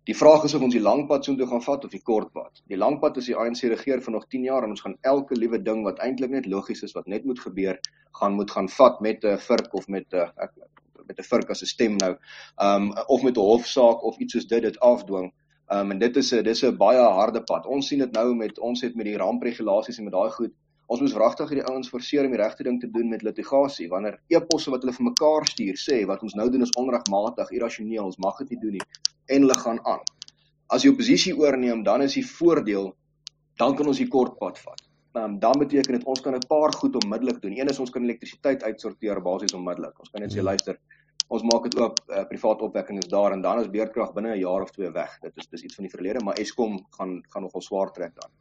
Speaker 4: Die vraag is of ons die lang pad soontoe gaan vat of die kort pad. Die lang pad is die ANC regeer vir nog 10 jaar en ons gaan elke liewe ding wat eintlik net logies is wat net moet gebeur, gaan moet gaan vat met 'n vurk of met 'n uh, met 'n vurk as 'n stem nou. Um of met 'n hofsaak of iets soos dit dit afdwing. Um en dit is 'n dis 'n baie harde pad. Ons sien dit nou met ons het met die rampregulasies en met daai goed Ons moet wragtig hierdie ouens forceer om die regte ding te doen met litigasie. Wanneer e-posse wat hulle vir mekaar stuur sê wat ons nou doen is onregmatig, irrasioneel, ons mag dit nie doen nie en hulle gaan aan. As die oppositie oorneem, dan is die voordeel dan kan ons die kort pad vat. Um, dan beteken dit ons kan 'n paar goed onmiddellik doen. Een is ons kan elektrisiteit uitsorteer basies onmiddellik. Ons kan net sê luister, ons maak dit oop, uh, privaat opwekking is daar en dan is beerdkrag binne 'n jaar of twee weg. Dit is dis iets van die verlede, maar Eskom gaan gaan nogal swaar trek dan.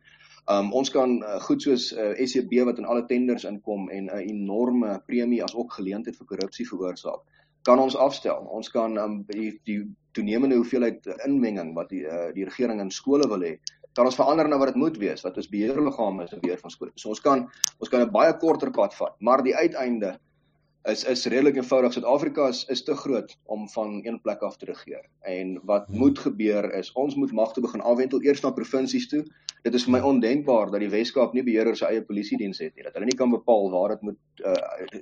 Speaker 4: Um ons kan uh, goed soos uh, eh, SCB wat in alle tenders inkom en 'n uh, enorme premie as ook geleentheid vir korrupsie veroorsaak, kan ons afstel. Ons kan um die die toenemende hoeveelheid inmenging wat die uh, die regering in skole wil hê, kan ons verander na wat dit moet wees, wat ons beheerliggame is beheer van skole. So ons kan ons kan 'n baie korter pad vat, maar die uiteinde is is redelik eenvoudig. Suid-Afrika is is te groot om van een plek af te regeer. En wat hmm. moet gebeur is ons moet magte begin afwentel eers na provinsies toe. Dit is vir my ondenkbaar dat die Wes-Kaap nie beheer oor sy eie polisie diens het nie. Dat hulle nie kan bepaal waar dit moet uh,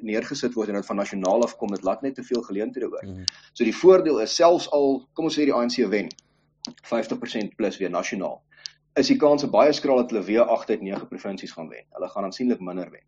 Speaker 4: neergesit word en dit van nasionaal af kom. Dit laat net te veel geleenthede oor. Hmm. So die voordeel is selfs al kom ons sê die ANC wen 50% plus weer nasionaal. Is die kans baie skraal dat hulle weer 8 uit 9 provinsies gaan wen. Hulle gaan aansienlik minder wen.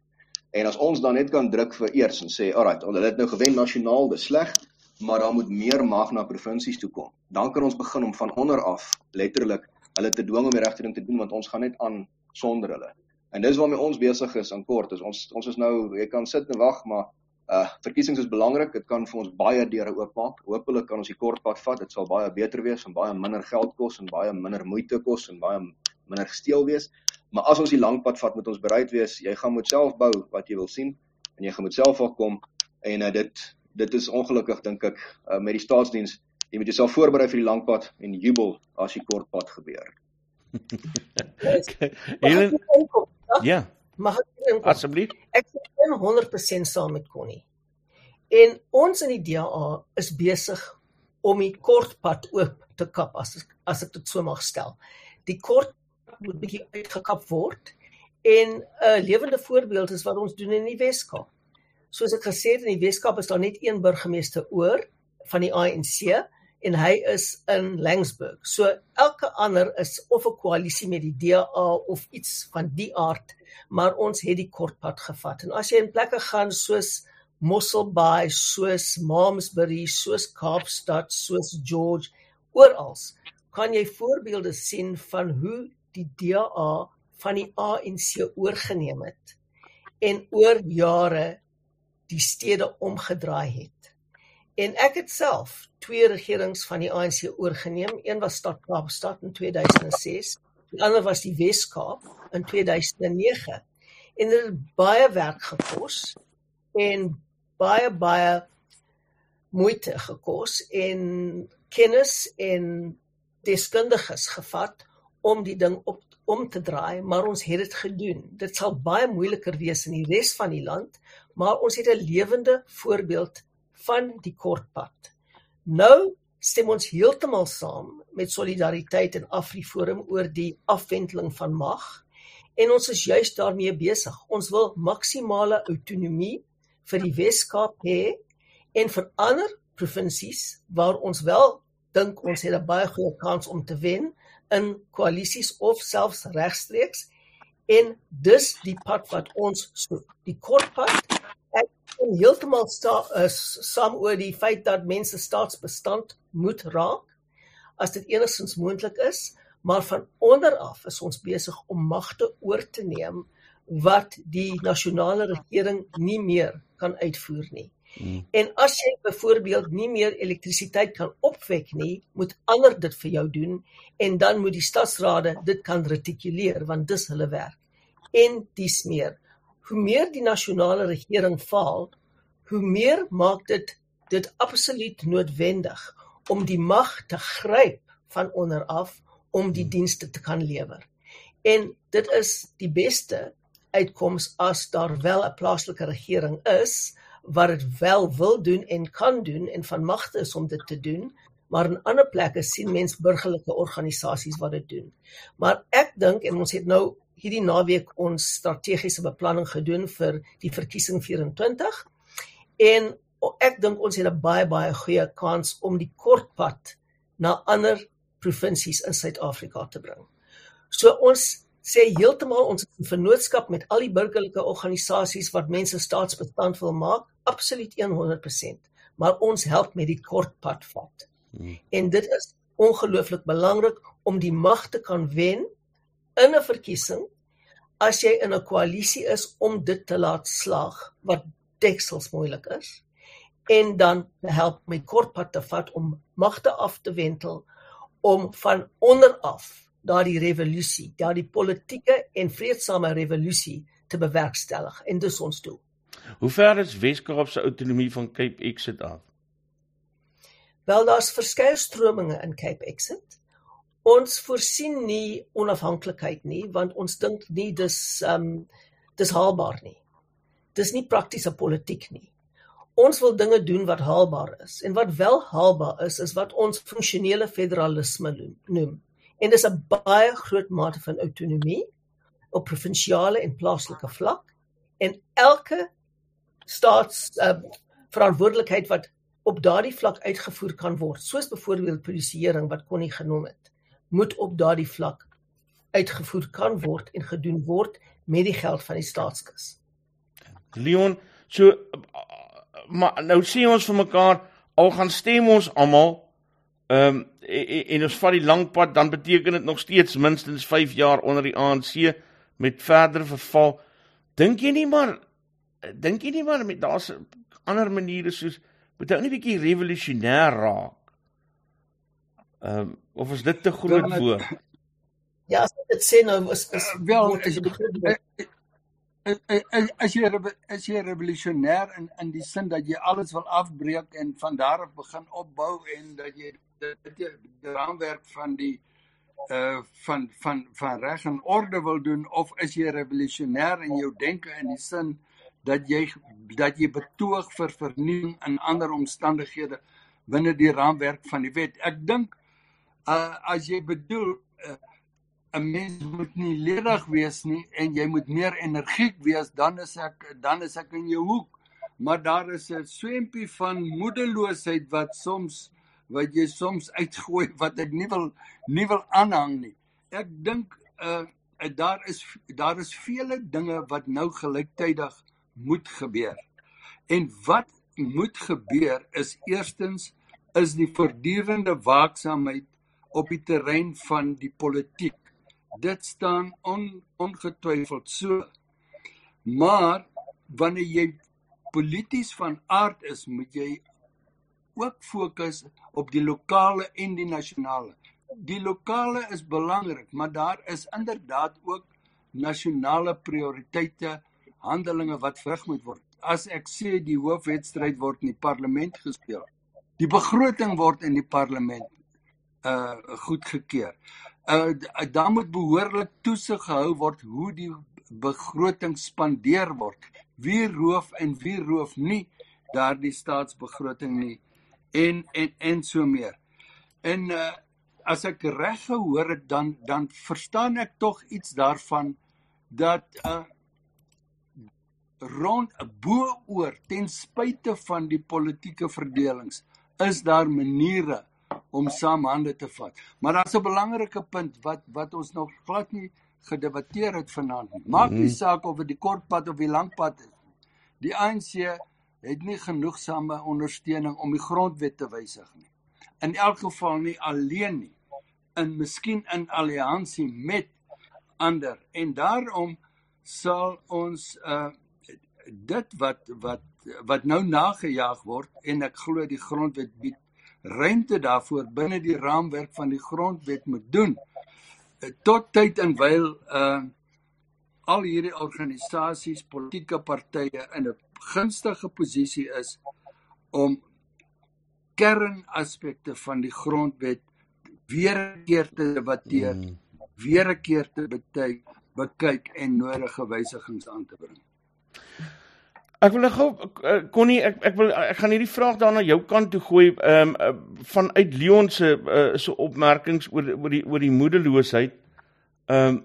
Speaker 4: En as ons dan net kan druk vir eers en sê, "Alright, hulle het nou gewen nasionaal, dis sleg, maar daar moet meer mag na provinsies toe kom." Dan kan ons begin om van onder af letterlik hulle te dwing om die regte ding te doen want ons gaan net aan sonder hulle. En dis waarmee ons besig is in kort. Ons ons is nou, jy kan sit en wag, maar uh verkiesings is belangrik. Dit kan vir ons baie deure oopmaak. Hoopelik kan ons die kort pad vat. Dit sal baie beter wees en baie minder geld kos en baie minder moeite kos en baie minder gesteel wees. Maar as ons die lang pad vat, moet ons bereid wees. Jy gaan moet self bou wat jy wil sien en jy gaan moet self afkom en uh, dit dit is ongelukkig dink ek uh, met die staatsdiens. Jy moet jouself voorberei vir die lang pad en jubel as die kort pad gebeur.
Speaker 1: Helen Ja.
Speaker 2: Mag
Speaker 1: ek asseblief?
Speaker 2: Ek is 100% saam met Connie. En ons in die DA is besig om die kort pad oop te kap as as ek dit so mag stel. Die kort moet bietjie uitgekap word. En 'n lewende voorbeeld is wat ons doen in die Weskaap. Soos ek gesê het in die Weskaap is daar net een burgemeester oor van die ANC en hy is in Langsburg. So elke ander is of 'n koalisie met die DA of iets van die aard, maar ons het die kortpad gevat. En as jy in plekke gaan soos Mosselbaai, soos Malmesbury, soos Kaapstad, soos George, oral kan jy voorbeelde sien van hoe die DA van die ANC oorgeneem het en oor jare die stede omgedraai het. En ek het self twee regerings van die ANC oorgeneem. Een was Stad Kaapstad in 2006, die ander was die Wes-Kaap in 2009. En dit het baie werk gekos en baie baie moeite gekos en kennis en deskundiges gevat om die ding op om te draai, maar ons het dit gedoen. Dit sal baie moeiliker wees in die res van die land, maar ons het 'n lewende voorbeeld van die kortpad. Nou stem ons heeltemal saam met solidariteit en Afriforum oor die afwendeling van mag en ons is juis daarmee besig. Ons wil maksimale autonomie vir die Wes-Kaap hê en vir ander provinsies waar ons wel dink ons het 'n baie goeie kans om te wen in koalisies of selfs regstreeks en dus die pad wat ons soek die kort pad. Ek is heeltemal saam oor die feit dat mense staatsbestand moet raak as dit enigstens moontlik is maar van onder af is ons besig om magte oor te neem wat die nasionale regering nie meer kan uitvoer nie Hmm. En as jy byvoorbeeld nie meer elektrisiteit kan opwek nie, moet ander dit vir jou doen en dan moet die stadsrade dit kan retikuleer want dis hulle werk. En dis meer. Hoe meer die nasionale regering faal, hoe meer maak dit dit absoluut noodwendig om die mag te gryp van onder af om die dienste te kan lewer. En dit is die beste uitkoms as daar wel 'n plaaslike regering is wat dit wel wil doen en kan doen en van magte is om dit te doen, maar in ander plekke sien mens burgerlike organisasies wat dit doen. Maar ek dink en ons het nou hierdie naweek ons strategiese beplanning gedoen vir die verkiesing 24 en ek dink ons het 'n baie baie goeie kans om die kortpad na ander provinsies in Suid-Afrika te bring. So ons sê heeltemal ons is 'n vennootskap met al die burgerlike organisasies wat mense staatsbestand wil maak, absoluut 100%, maar ons help met die kortpad vat. Hmm. En dit is ongelooflik belangrik om die mag te kan wen in 'n verkiesing as jy in 'n koalisie is om dit te laat slaag wat deksels moeilik is en dan help met kortpad te vat om magte af te wentel om van onder af daardie revolusie, daardie politieke en vredesame revolusie te bewerkstellig en dis ons doel.
Speaker 1: Hoe ver is Weskaap se autonomie van Cape Exit af?
Speaker 2: Wel daar's verskeie strominge in Cape Exit. Ons voorsien nie onafhanklikheid nie want ons dink nie dis ehm um, dis haalbaar nie. Dis nie praktiese politiek nie. Ons wil dinge doen wat haalbaar is en wat wel haalbaar is is wat ons funksionele federalisme noem. En dis 'n baie groot mate van autonomie op provinsiale en plaaslike vlak en elke staats uh, verantwoordelikheid wat op daardie vlak uitgevoer kan word, soos byvoorbeeld polisieering wat Connie genoem het, moet op daardie vlak uitgevoer kan word en gedoen word met die geld van die staatskas.
Speaker 1: Leon, so maar nou sê ons vir mekaar al gaan stem ons almal ehm um, en, en ons vat die lang pad dan beteken dit nog steeds minstens 5 jaar onder die ANC met verdere verval. Dink jy nie maar dink jy nie maar met daar's ander maniere soos moet ou nie bietjie revolusionêr raak. Ehm um, of is dit te groot woord?
Speaker 2: Ja, dit sê nou is, is
Speaker 3: uh, wel as jy as jy as jy revolusionêr in in die sin dat jy alles wil afbreek en van daar af begin opbou en dat jy dit die, die raamwerk van die uh van van van reg en orde wil doen of is jy revolusionêr in jou denke in die sin dat jy dat jy betoog vir vernuwing in ander omstandighede binne die raamwerk van die wet ek dink uh as jy bedoel uh, 'n mens moet nie ledig wees nie en jy moet meer energiek wees dan is ek dan is ek in jou hoek. Maar daar is 'n swempie van moedeloosheid wat soms wat jy soms uitgooi wat ek nie wil nie wil aanhang nie. Ek dink uh daar is daar is vele dinge wat nou gelyktydig moet gebeur. En wat moet gebeur is eerstens is die voortdurende waaksaamheid op die terrein van die politiek dit staan on, ongetwyfeld so. Maar wanneer jy polities van aard is, moet jy ook fokus op die lokale en die nasionale. Die lokale is belangrik, maar daar is inderdaad ook nasionale prioriteite, handelinge wat verrig moet word. As ek sê die hoofwedstryd word in die parlement gespeel. Die begroting word in die parlement uh goedgekeur uh, daar moet behoorlik toesig gehou word hoe die begroting spandeer word. Wie roof en wie roof nie daardie staatsbegroting nie en en en so meer. En uh, as ek reg gehoor het dan dan verstaan ek tog iets daarvan dat uh, rond bo-oor ten spyte van die politieke verdelings is daar maniere om saam hande te vat. Maar daar's 'n belangrike punt wat wat ons nog glad nie gedebatteer het vanaand nie. Maak nie mhm. saak of dit die kort pad of die lang pad is. Die ANC het nie genoegsame ondersteuning om die grondwet te wysig nie. In elk geval nie alleen nie. In miskien in alliansie met ander en daarom sal ons uh dit wat wat wat nou nagejaag word en ek glo die grondwet bied ruimte daarvoor binne die raamwerk van die grondwet moet doen tot tyd en wyl uh al hierdie organisasies, politieke partye in 'n gunstige posisie is om kernaspekte van die grondwet weer 'n keer te debatteer, mm. weer 'n keer te betuig, bekyk en nodige wysigings aan te bring.
Speaker 1: Ek wil gou Connie ek ek wil ek gaan hierdie vraag daar na jou kant toe gooi ehm um, vanuit Leon se uh, se opmerkings oor oor die oor die moedeloosheid. Ehm um,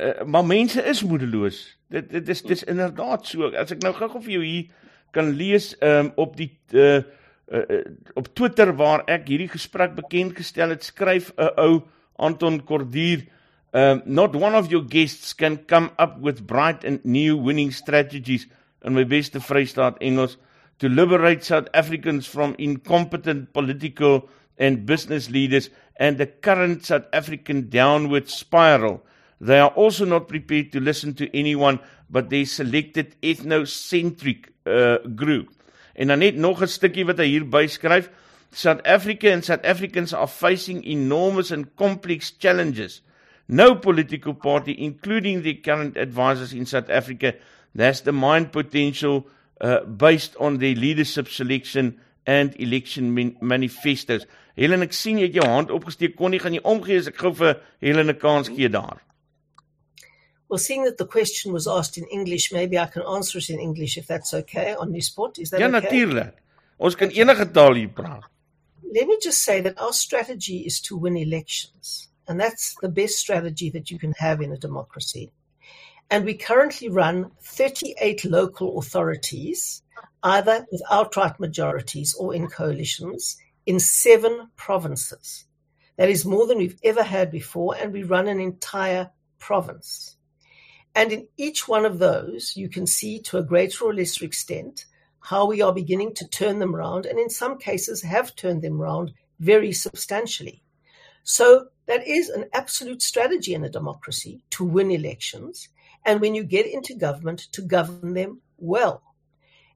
Speaker 1: uh, maar mense is moedeloos. Dit dit is dis inderdaad so. As ek nou gou-gou vir jou hier kan lees um, op die uh, uh, uh, op Twitter waar ek hierdie gesprek bekend gestel het, skryf 'n uh, ou Anton Kordier Um, not one of your guests can come up with bright and new winning strategies in my beste Vrystaat Engels to liberate South Africans from incompetent political and business leaders and the current South African downward spiral. They are also not prepared to listen to anyone but their selected ethnocentric uh, group. En dan net nog 'n stukkie wat hy hier byskryf. South Africa and South Africans are facing enormous and complex challenges. No political party, including the current advisors in South Africa, That's the mind potential uh, based on the leadership selection and election manifestos. Helen, ek sien jy het jou hand opgesteek. Kon nie gaan jy omgee as ek gou vir Helen 'n kans gee daar?
Speaker 2: Well, seeing that the question was asked in English, maybe I can answer it in English if that's okay on this spot. Is that
Speaker 1: ja,
Speaker 2: okay?
Speaker 1: Natuurlik. Ons kan enige taal hier praat.
Speaker 2: Let me just say that our strategy is to win elections, and that's the best strategy that you can have in a democracy. And we currently run 38 local authorities, either with outright majorities or in coalitions, in seven provinces. That is more than we've ever had before, and we run an entire province. And in each one of those, you can see to a greater or lesser extent how we are beginning to turn them around, and in some cases have turned them around very substantially. So that is an absolute strategy in a democracy to win elections and when you get into government, to govern them well.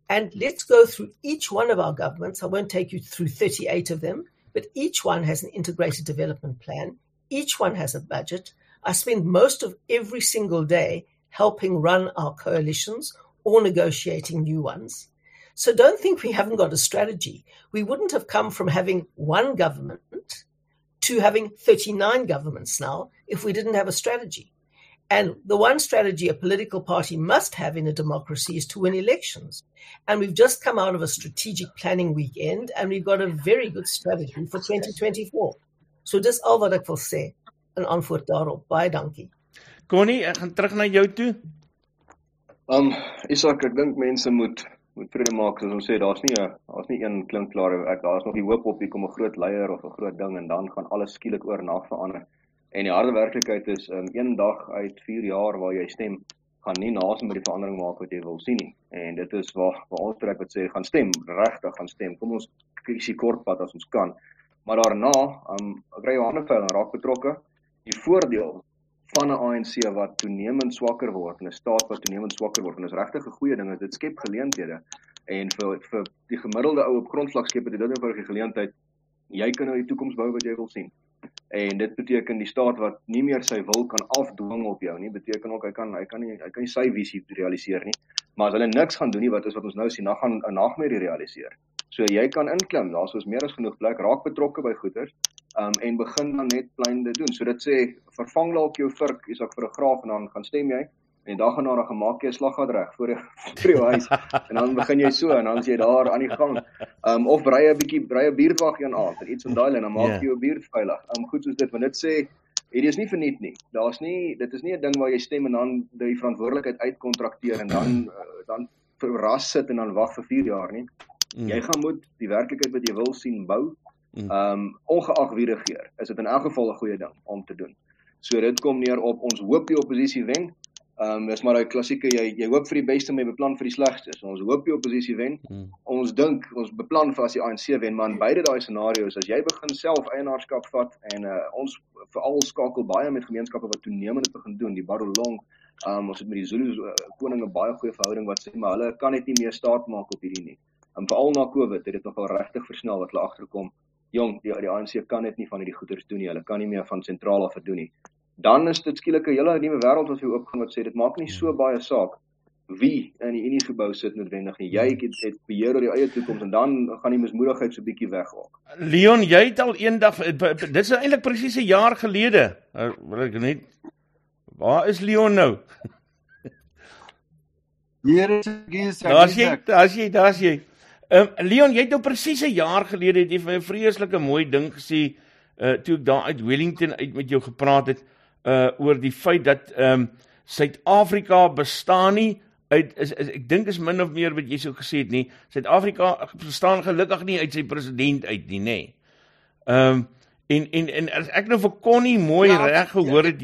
Speaker 2: And let's go through each one of our governments. I won't take you through 38 of them, but each one has an integrated development plan. Each one has a budget. I spend most of every single day helping run our coalitions or negotiating new ones. So don't think we haven't got a strategy. We wouldn't have come from having one government to having 39 governments now if we didn't have a strategy. And the one strategy a political party must have in a democracy is to win elections. And we've just come out of a strategic planning weekend and we've got a very good strategy for 2024. So dis al wat ek wil sê in antwoord daarop. Baie dankie.
Speaker 1: Connie, ek gaan terug na jou toe.
Speaker 4: Um Isak, ek dink mense moet moet vrede maak soos ons sê daar's nie 'n daar's nie een klinkklare ek daar's nog die hoop op hier kom 'n groot leier of 'n groot ding en dan gaan alles skielik oornag verander. En die harde werklikheid is um, een dag uit 4 jaar waar jy stem gaan nie naas met die verandering maak wat jy wil sien nie. En dit is waar waar ons trek wat sê gaan stem, regtig gaan stem. Kom ons kies die kort pad as ons kan. Maar daarna, um kry Johanne Veil raak betrokke. Die voordeel van 'n ANC wat toenemend swakker word en 'n staat wat toenemend swakker word en dis regtig 'n goeie ding is dit skep geleenthede. En vir vir die gemiddelde ou op grondvlak skep dit dit 'n geleentheid. Jy kan nou die toekoms bou wat jy wil sien. En dit beteken die staat wat nie meer sy wil kan afdwing op jou nie beteken ook hy kan hy kan nie hy kan nie sy visie realiseer nie. Maar as hulle niks gaan doen nie wat is wat ons nou sien dan gaan 'n nagmerrie realiseer. So jy kan inklim daar's soos meer as genoeg plek raak betrokke by goeders um, en begin dan net klein dit doen so dit sê vervang dalk jou vurk is ek vir 'n graaf en dan gaan stem jy en dag en na gemaak jy 'n slaggat reg voor jou voor jou huis en dan begin jy so en dan as jy daar aan die gang um of brei 'n bietjie brei 'n bierwag een aand en iets van daai en dan maak yeah. jy jou bier veilig. Um goed soos dit want dit sê hierdie is nie verniet nie. Daar's nie dit is nie 'n ding waar jy stem en dan die verantwoordelikheid uitkontrakteer en dan uh, dan verras sit en dan wag vir 4 jaar nie. Mm. Jy gaan moet die werklikheid wat jy wil sien bou. Mm. Um ongeag wie regeer, is dit in elk geval 'n goeie ding om te doen. So dit kom neer op ons hoop die oppositie wen. Ehm um, dis maar 'n klassieke jy jy hoop vir die beste maar jy beplan vir die slegste. So ons hoop die oppositie wen. Hmm. Ons dink ons beplan vir as die ANC wen, maar in beide daai scenario's as jy begin self eienaarskap vat en uh, ons veral skakel baie met gemeenskappe wat toenemend begin doen, die Barolong, ehm um, ons het met die Zulu uh, koning 'n baie goeie verhouding wat sê maar hulle kan net nie meer staat maak op hierdie nie. En veral na Covid het dit nogal regtig versnel wat hulle agterkom. Jong, die die ANC kan net nie van hierdie goeders doen nie. Hulle kan nie meer van sentraal af doen nie dan is dit skielik 'n hele nuwe wêreld wat vir jou oopgaan wat sê dit maak nie so baie saak wie in die Unie gebou sit noodwendig nie. Jy het, het beheer oor jou eie toekoms en dan gaan die mismoedigheid so bietjie wegraak.
Speaker 1: Leon, jy het al eendag dit is eintlik presies 'n jaar gelede. Eh, wil ek net Waar is Leon nou?
Speaker 3: Hier is ek.
Speaker 1: Daar's jy, daar's jy, daar's jy. Ehm um, Leon, jy het nou presies 'n jaar gelede het jy vir 'n vreeslike mooi ding gesê uh toe ek daar uit Wellington uit met jou gepraat het uh oor die feit dat ehm um, Suid-Afrika bestaan nie uit is, is ek dink is min of meer wat jy sou gesê het nie. Suid-Afrika bestaan gelukkig nie uit sy president uit nie, nê. Ehm um, en en en as ek nou vir Connie mooi ja, reg gehoor het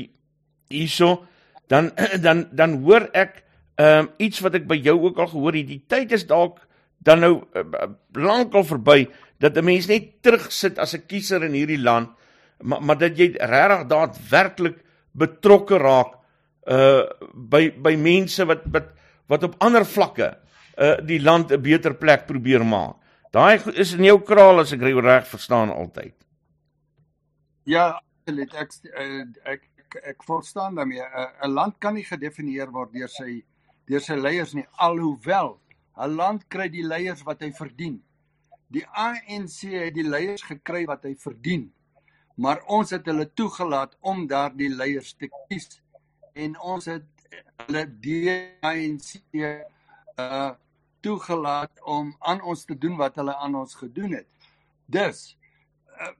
Speaker 1: hierso, dan dan dan hoor ek ehm um, iets wat ek by jou ook al gehoor het. Die tyd is dalk dan nou uh, lankal verby dat 'n mens net terugsit as 'n kiezer in hierdie land, maar maar dat jy regtig daadwerklik betrokke raak uh by by mense wat wat wat op ander vlakke uh die land 'n beter plek probeer maak. Daai is in jou kraal as ek reg verstaan altyd.
Speaker 3: Ja, ek ek ek ek, ek verstaan daarmee 'n land kan nie gedefinieer word deur sy deur sy leiers nie alhoewel 'n land kry die leiers wat hy verdien. Die ANC het die leiers gekry wat hy verdien. Maar ons het hulle toegelaat om daardie leiers te kies en ons het hulle ANC uh toegelaat om aan ons te doen wat hulle aan ons gedoen het. Dus uh,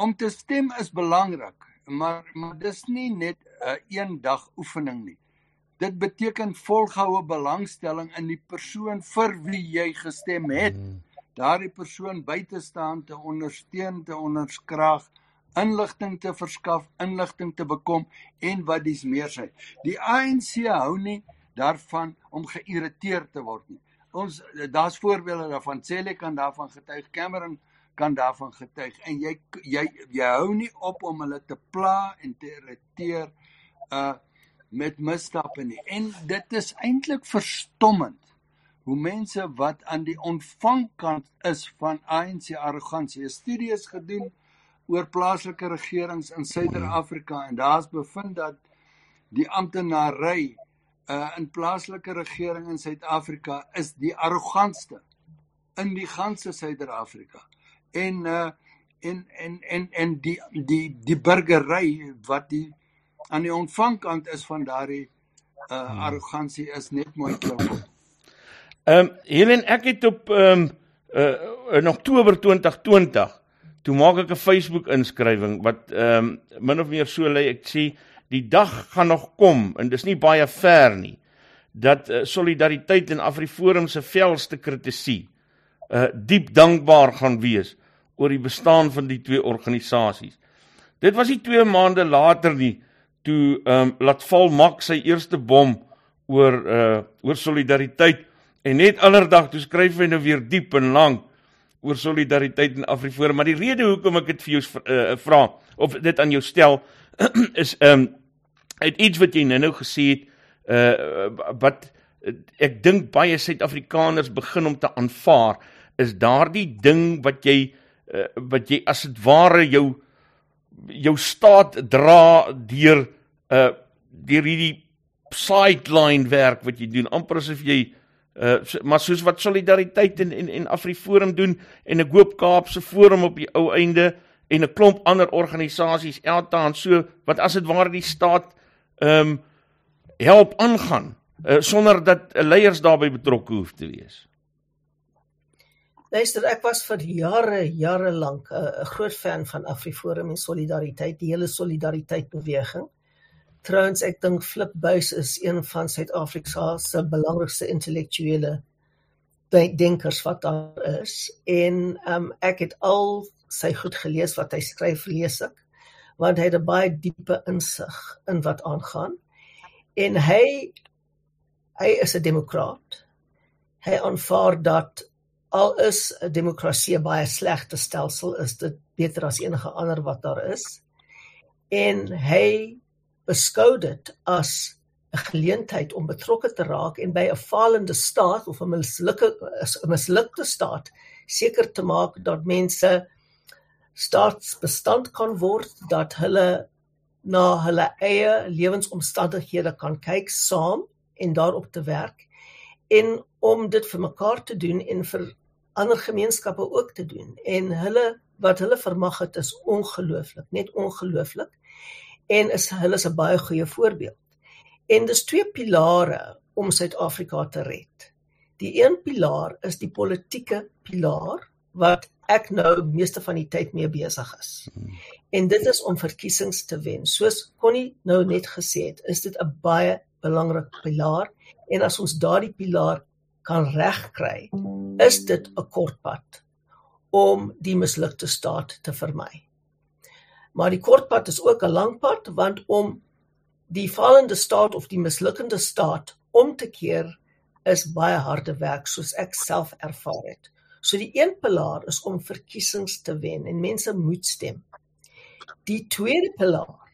Speaker 3: om te stem is belangrik, maar maar dis nie net 'n uh, een dag oefening nie. Dit beteken volgehoue belangstelling in die persoon vir wie jy gestem het. Hmm. Daardie persoon by te staan, te ondersteun, te onderskraag, inligting te verskaf, inligting te bekom en wat dis meer sê. Die ANC hou nie daarvan om geïrriteerd te word nie. Ons daar's voorbeelde daarvan. Cele kan daarvan getuig, Cameron kan daarvan getuig en jy jy jy hou nie op om hulle te pla en te irriteer uh met misstappe nie. En dit is eintlik verstommend hoe mense wat aan die ontvangkant is van ANC arrogansie. 'n Studie is gedoen oor plaaslike regerings in Suider-Afrika en daar's bevind dat die amptenary uh in plaaslike regering in Suid-Afrika is die arrogantste in die ganse Suider-Afrika. En uh en en en en die die die burgery wat die aan die ontvangkant is van daardie uh hmm. arrogansie is net mooi klop.
Speaker 1: Ehm um, Helen ek het op ehm um, uh in Oktober 2020 toe maak ek 'n Facebook inskrywing wat ehm um, min of meer so lê ek sê die dag gaan nog kom en dis nie baie ver nie dat uh, solidariteit en Afriforum se velste kritisie uh diep dankbaar gaan wees oor die bestaan van die twee organisasies. Dit was nie 2 maande later nie toe ehm um, laat val mak sy eerste bom oor uh oor solidariteit. En net allerdag toe skryf hy nou weer diep en lank oor solidariteit in Afriforum, maar die rede hoekom ek dit vir jou uh, vra of dit aan jou stel is ehm um, uit iets wat jy nou-nou gesê het uh wat ek dink baie Suid-Afrikaners begin om te aanvaar is daardie ding wat jy uh, wat jy as dit ware jou jou staat dra deur uh deur hierdie sideline werk wat jy doen amper asof jy Uh maar soos wat solidariteit en en en Afriforum doen en 'n Goop Kaapse forum op die ou einde en 'n klomp ander organisasies eltaan so wat as dit ware die staat ehm um, help aangaan uh, sonder dat 'n leiers daarbey betrokke hoef te wees.
Speaker 2: Luister, ek was vir jare jare lank 'n uh, groot fan van Afriforum en solidariteit, die hele solidariteit beweging. Trouwens ek dink Flip Buys is een van Suid-Afrika se belangrikste intellektuele denkers wat daar is. En um, ek het al sy goed gelees wat hy skryf lees ek want hy het 'n baie diepe insig in wat aangaan. En hy hy is 'n demokraat hy aanvaar dat al is 'n demokrasie 'n baie slegte stelsel is dit beter as enige ander wat daar is. En hy beskou dit as 'n geleentheid om betrokke te raak en by 'n falende staat of 'n mislukte 'n mislukte staat seker te maak dat mense staatsbestand kan word dat hulle na hulle eie lewensomstandighede kan kyk saam en daarop te werk en om dit vir mekaar te doen en vir ander gemeenskappe ook te doen. En hulle wat hulle vermag het is ongelooflik, net ongelooflik. En is hulle is 'n baie goeie voorbeeld. En dis twee pilare om Suid-Afrika te red. Die een pilaar is die politieke pilaar wat ek nou meeste van die tyd mee besig is. En dit is om verkiesings te wen. Soos Connie nou net gesê het, is dit 'n baie belangrike pilaar en as ons daardie pilaar kan regkry, is dit 'n kort pad om die mislukte staat te vermy. Maar die kort pad is ook 'n lang pad want om die fallende staat of die mislukkende staat om te keer is baie harde werk soos ek self ervaar het. So die een pilaar is om verkiesings te wen en mense moet stem. Die tweede pilaar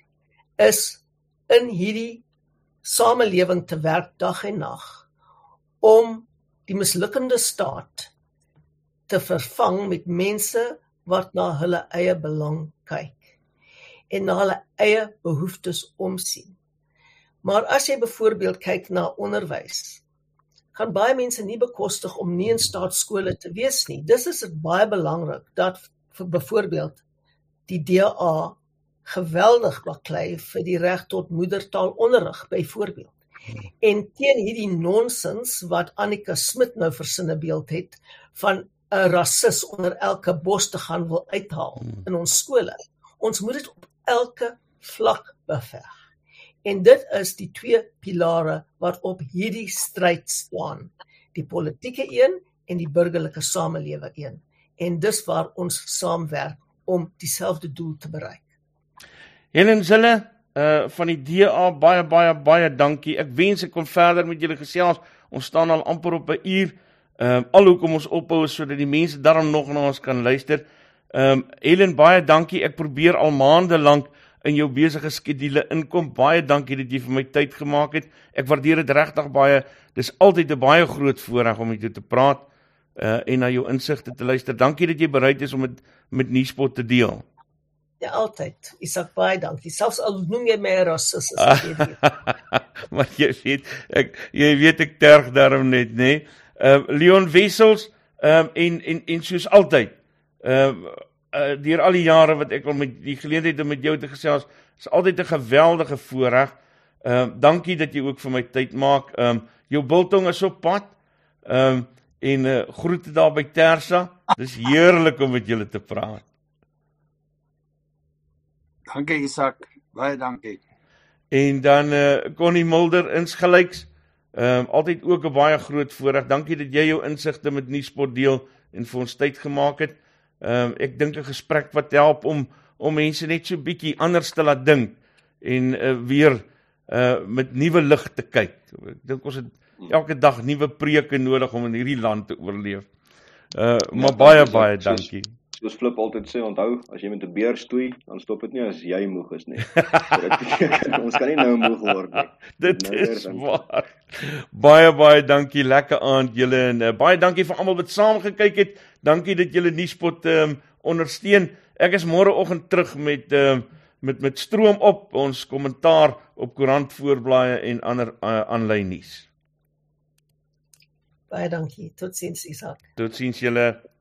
Speaker 2: is in hierdie samelewing te werk dag en nag om die mislukkende staat te vervang met mense wat na hulle eie belang kyk en na hulle eie behoeftes omsien. Maar as jy byvoorbeeld kyk na onderwys, kan baie mense nie bekostig om nie in staatskole te wees nie. Dis is baie belangrik dat vir byvoorbeeld die DA geweldig baklei vir die reg tot moedertaalonderrig byvoorbeeld. En teen hierdie nonsens wat Annika Smit nou versinne beeld het van 'n rasis onder elke bos te gaan wil uithaal in ons skole. Ons moet dit op elke vlak beveg. En dit is die twee pilare wat op hierdie stryd staan. Die politieke een en die burgerlike samelewing een. En dis waar ons saamwerk om dieselfde doel te bereik.
Speaker 1: Helen Zille uh van die DA baie baie baie dankie. Ek wens ek kon verder met julle gesels. Ons staan al amper op 'n uur. Ehm uh, al hoekom ons ophou sodat die mense daarom nog na ons kan luister. Ehm um, Helen baie dankie. Ek probeer al maande lank in jou besige skedule inkom. Baie dankie dat jy vir my tyd gemaak het. Ek waardeer dit regtig baie. Dis altyd 'n baie groot voorreg om met jou te praat uh en na jou insigte te luister. Dankie dat jy bereid is om dit met Nuuspot te deel.
Speaker 2: Ja, altyd. Isak baie dankie. Selfs al noem jy my rasis as ek weet.
Speaker 1: maar jy weet, ek jy weet ek terg daarom net, nê? Nee? Ehm uh, Leon Wessels, ehm um, en en en soos altyd. Ehm uh, uh, deur al die jare wat ek al met die geleentheid om met jou te gesels, is altyd 'n geweldige voorreg. Ehm uh, dankie dat jy ook vir my tyd maak. Ehm um, jou biltong is op pad. Ehm um, en uh, groete daar by Tersa. Dis heerlik om met julle te praat.
Speaker 3: Dankie Isak, baie dankie.
Speaker 1: En dan eh uh, Connie Mulder insgelyks. Ehm um, altyd ook 'n baie groot voorreg. Dankie dat jy jou insigte met Nuuspot deel en vir ons tyd gemaak het. Ehm um, ek dink 'n gesprek wat help om om mense net so bietjie anders te laat dink en uh, weer uh met nuwe lig te kyk. Ek dink ons het elke dag nuwe preke nodig om in hierdie land te oorleef. Uh maar ja, baie baie dankie.
Speaker 4: Soos, Flip altyd sê, onthou, as jy met 'n beer stoei, dan stop dit nie as jy moeg is nie. dit beteken ons kan nie nou moeg word nie.
Speaker 1: dit nou is waar. Baie baie dankie, lekker aand julle en uh, baie dankie vir almal wat saam gekyk het. Dankie dat julle nuuspot ehm um, ondersteun. Ek is môreoggend terug met ehm um, met met stroom op ons kommentaar op koerant voorblaaie en ander aanlyn uh, nuus.
Speaker 2: Baie dankie. Totsiens Isak.
Speaker 1: Totsiens julle.